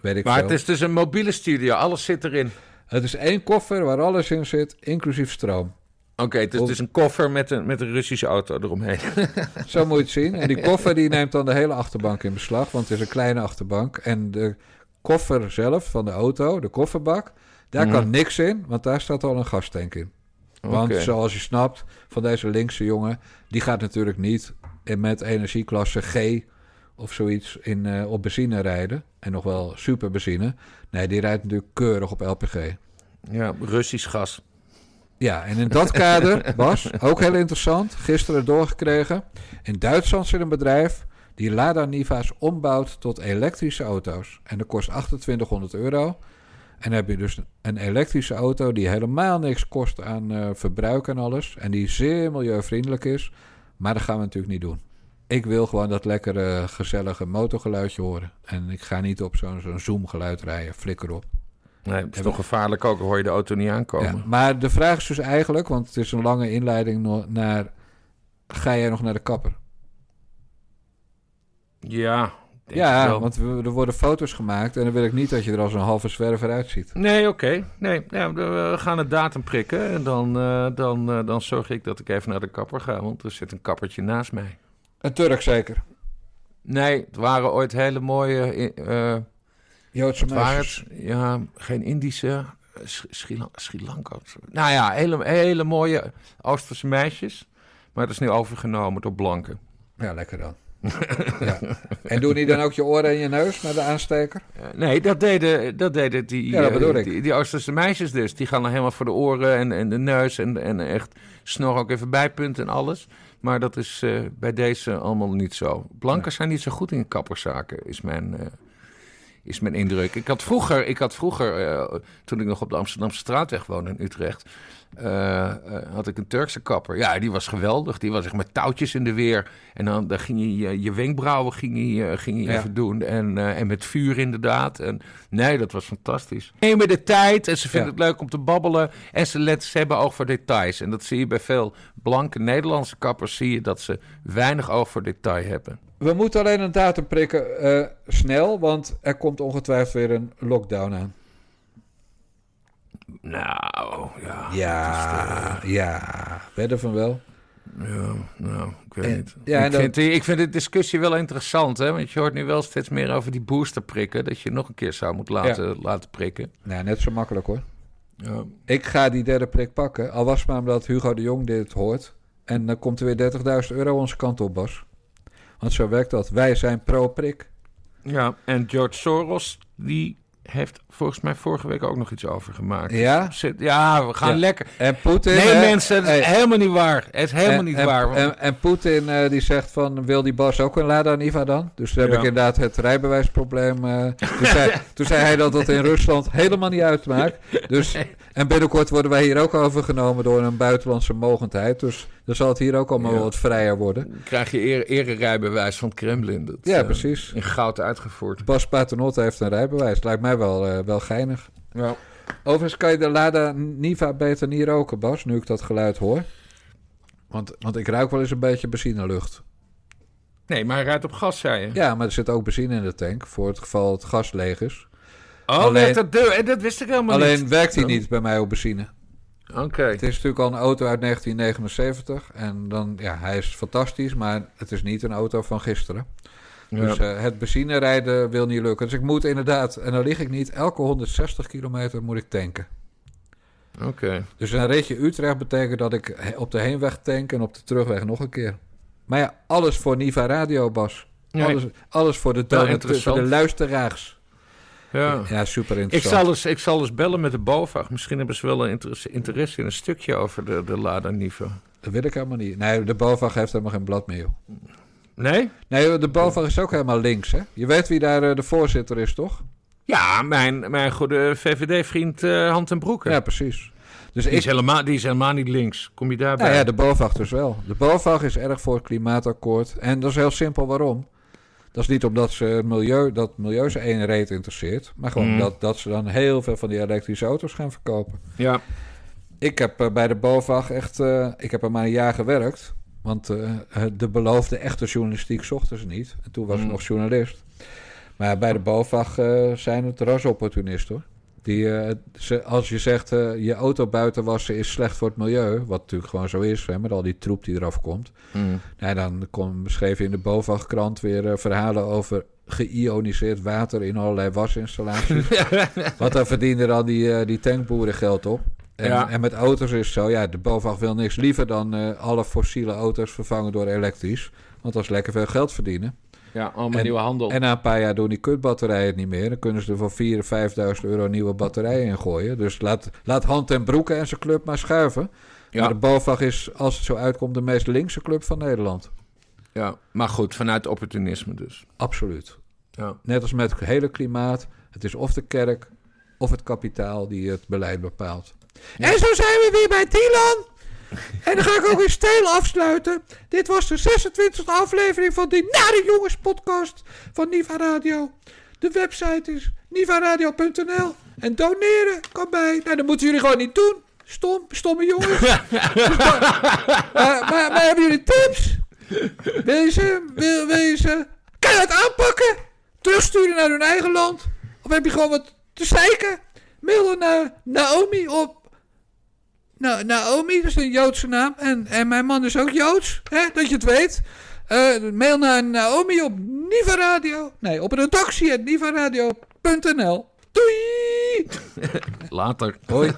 weet ik Maar veel. het is dus een mobiele studio, alles zit erin. Het is één koffer waar alles in zit, inclusief stroom. Oké, het is dus een koffer met een, met een Russische auto eromheen. Zo moet je het zien. En die koffer die neemt dan de hele achterbank in beslag, want het is een kleine achterbank. En de koffer zelf van de auto, de kofferbak, daar Mhm. kan niks in, want daar staat al een gastank in. Want zoals je snapt, van deze linkse jongen, die gaat natuurlijk niet in- met energieklasse G of zoiets in, eh, op benzine rijden. En nog wel super benzine. Nee, die rijdt natuurlijk keurig op LPG. Ja, Russisch gas. Ja, en in dat kader, Bas, ook heel interessant, gisteren doorgekregen. In Duitsland zit een bedrijf die Lada Niva's ombouwt tot elektrische auto's. En dat kost 2800 euro. En dan heb je dus een elektrische auto die helemaal niks kost aan eh, verbruik en alles. En die zeer milieuvriendelijk is. Maar dat gaan we natuurlijk niet doen. Ik wil gewoon dat lekkere, gezellige motorgeluidje horen. En ik ga niet op zo'n zo'n zoomgeluid rijden. Flikker op. Nee, het is toch gevaarlijk ook, dan hoor je de auto niet aankomen. Ja, maar de vraag is dus eigenlijk, want het is een lange inleiding naar... Ga jij nog naar de kapper? Ja, denk ja, wel. want we- er worden foto's gemaakt... en dan wil ik niet dat je er als een halve zwerver uitziet. Nee, oké. Nee, ja, we gaan een datum prikken. En dan, eh, dan, eh, dan zorg ik dat ik even naar de kapper ga. Want er zit een kappertje naast mij. Een Turk zeker. Nee, het waren ooit hele mooie... eh, Joodse meisjes. het? Ja, geen Indische. eh, Sri, Sri Lan- Sri Lanka. Nou ja, hele, hele mooie Oosterse meisjes. Maar het is nu overgenomen door blanken. Ja, lekker dan. ja. En doen die dan ook je oren en je neus met de aansteker? Eh, nee, dat deden, dat deden die, Ja, dat die, die Oosterse meisjes dus. Die gaan dan helemaal voor de oren en, en de neus en, en echt snor ook even bijpunten en alles. Maar dat is eh, bij deze allemaal niet zo. Blanken zijn niet zo goed in kapperszaken, is mijn, eh, is mijn indruk. Ik had vroeger, ik had vroeger eh, toen ik nog op de Amsterdamse straatweg woonde in Utrecht... eh, eh, had ik een Turkse kapper. Ja, die was geweldig. Die was echt met touwtjes in de weer. En dan, dan ging je je, je wenkbrauwen ging je, ging je Ja. even doen. En, en met vuur inderdaad. En, nee, dat was fantastisch. Nemen de tijd en ze vinden Ja. het leuk om te babbelen. En ze, let, ze hebben oog voor details. En dat zie je bij veel blanke Nederlandse kappers. Zie je dat ze weinig oog voor detail hebben. We moeten alleen een datum prikken eh, snel, want er komt ongetwijfeld weer een lockdown aan. Nou, ja. Ja, ja. Wedden van wel. Ja, nou, ik weet En- niet. ja, ik, dan- vind, ik vind de discussie wel interessant, hè? Want je hoort nu wel steeds meer over die boosterprikken. Dat je nog een keer zou moeten laten, laten prikken. Nou, net zo makkelijk hoor. Ja. Ik ga die derde prik pakken. Al was het maar omdat Hugo de Jong dit hoort. En dan komt er weer 30.000 euro onze kant op, Bas. Want zo werkt dat. Wij zijn pro-prik. ja, en George Soros, die heeft volgens mij vorige week ook nog iets over gemaakt. Ja? Zit- ja, we gaan Ja. lekker. En Poetin... Nee, hè, mensen, het is hey, helemaal niet waar. Het is helemaal en, niet en, waar. want- En, en Poetin eh, die zegt van, wil die Bas ook een Lada Niva dan? Dus toen heb Ja. ik inderdaad het rijbewijsprobleem. eh, toen, zei, toen zei hij dat dat in Rusland helemaal niet uitmaakt. Dus, en binnenkort worden wij hier ook overgenomen door een buitenlandse mogendheid. Dus dan zal het hier ook allemaal Ja. wat vrijer worden. Dan krijg je eer, ererijbewijs van het Kremlin. Dat, Ja, eh, precies. In goud uitgevoerd. Bas Paternotte heeft een rijbewijs. Lijkt mij wel, eh, wel geinig. Ja. Overigens kan je de Lada Niva beter niet roken, Bas, nu ik dat geluid hoor. Want, want ik ruik wel eens een beetje benzinelucht. Nee, maar hij rijdt op gas, zei je. Ja, maar er zit ook benzine in de tank voor het geval het gas leeg is. Oh, Alleen- dat, dat, dat wist ik helemaal Alleen niet. werkt hij Oh. niet bij mij op benzine. Oké. Het is natuurlijk al een auto uit 1979. En dan, ja, hij is fantastisch, maar het is niet een auto van gisteren. Ja. Dus eh, het benzine rijden wil niet lukken. Dus ik moet inderdaad, en dan lig ik niet, elke 160 kilometer moet ik tanken. Oké. Dus een ritje Utrecht betekent dat ik op de heenweg tank en op de terugweg nog een keer. Maar ja, alles voor Niva Radio, Bas. Nee. Alles, alles voor de, interessant. voor de luisteraars. Ja. Ja, super Ik interessant. zal, eens, ik zal eens bellen met de BOVAG. Misschien hebben ze wel een interesse, interesse in een stukje over de, de Lada Niva. Dat wil ik helemaal niet. Nee, de BOVAG heeft helemaal geen blad meer, joh. Nee? Nee, de BOVAG is ook helemaal links, hè? Je weet wie daar eh, de voorzitter is, toch? Ja, mijn, mijn goede VVD-vriend eh Hand en Broeken. Ja, precies. Dus die, ik, is helemaal, die is helemaal niet links. Kom je daarbij? nou ja, de BOVAG dus wel. De BOVAG is erg voor het klimaatakkoord. En dat is heel simpel waarom. Dat is niet omdat ze het milieu, dat milieu ze één reet interesseert. Maar gewoon Mhm. dat, dat ze dan heel veel van die elektrische auto's gaan verkopen. Ja. Ik heb eh, bij de BOVAG echt... eh, ik heb er maar een jaar gewerkt. Want eh, de beloofde echte journalistiek zochten ze niet. En toen was ik Mm. nog journalist. Maar bij de BOVAG zijn het rasopportunisten, hoor. Die, eh, ze, als je zegt, eh, je auto buiten wassen is slecht voor het milieu... wat natuurlijk gewoon zo is, hè, met al die troep die eraf komt... Mm. Nou, dan kom, beschreef je in de BOVAG-krant weer eh, verhalen over geïoniseerd water in allerlei wasinstallaties. Want daar verdienen dan die, die tankboeren geld op. En, Ja. en met auto's is het zo, ja, de BOVAG wil niks liever dan alle fossiele auto's vervangen door elektrisch. Want dat is lekker veel geld verdienen. Ja, allemaal En- nieuwe handel. En na een paar jaar doen die kutbatterijen het niet meer. Dan kunnen ze er voor 4.000, 5.000 euro nieuwe batterijen in gooien. Dus laat, laat Hand en Broeken en zijn club maar schuiven. Ja. Maar de BOVAG is, als het zo uitkomt, de meest linkse club van Nederland. ja, maar goed, vanuit opportunisme dus. Absoluut. Ja. Net als met het hele klimaat. Het is of de kerk of het kapitaal die het beleid bepaalt. En zo zijn we weer bij Dylan. En dan ga ik ook weer stijl afsluiten. Dit was de 26e aflevering van die Nare Jongens podcast van Niva Radio. De website is nivaradio.nl. En doneren kan bij. Nou, dat moeten jullie gewoon niet doen. Stom, stomme jongens. maar, maar, maar hebben jullie tips? Wil je ze, wil, wil je ze keihard aanpakken? Terugsturen naar hun eigen land? Of heb je gewoon wat te zeiken? Mail dan naar Naomi op... Nou, Naomi, dat is een Joodse naam. En, en mijn man is ook Joods, hè, dat je het weet. Eh, mail naar Naomi op Niva Radio. Nee, op redactie.nivaradio.nl. Doei! Later. Hoi.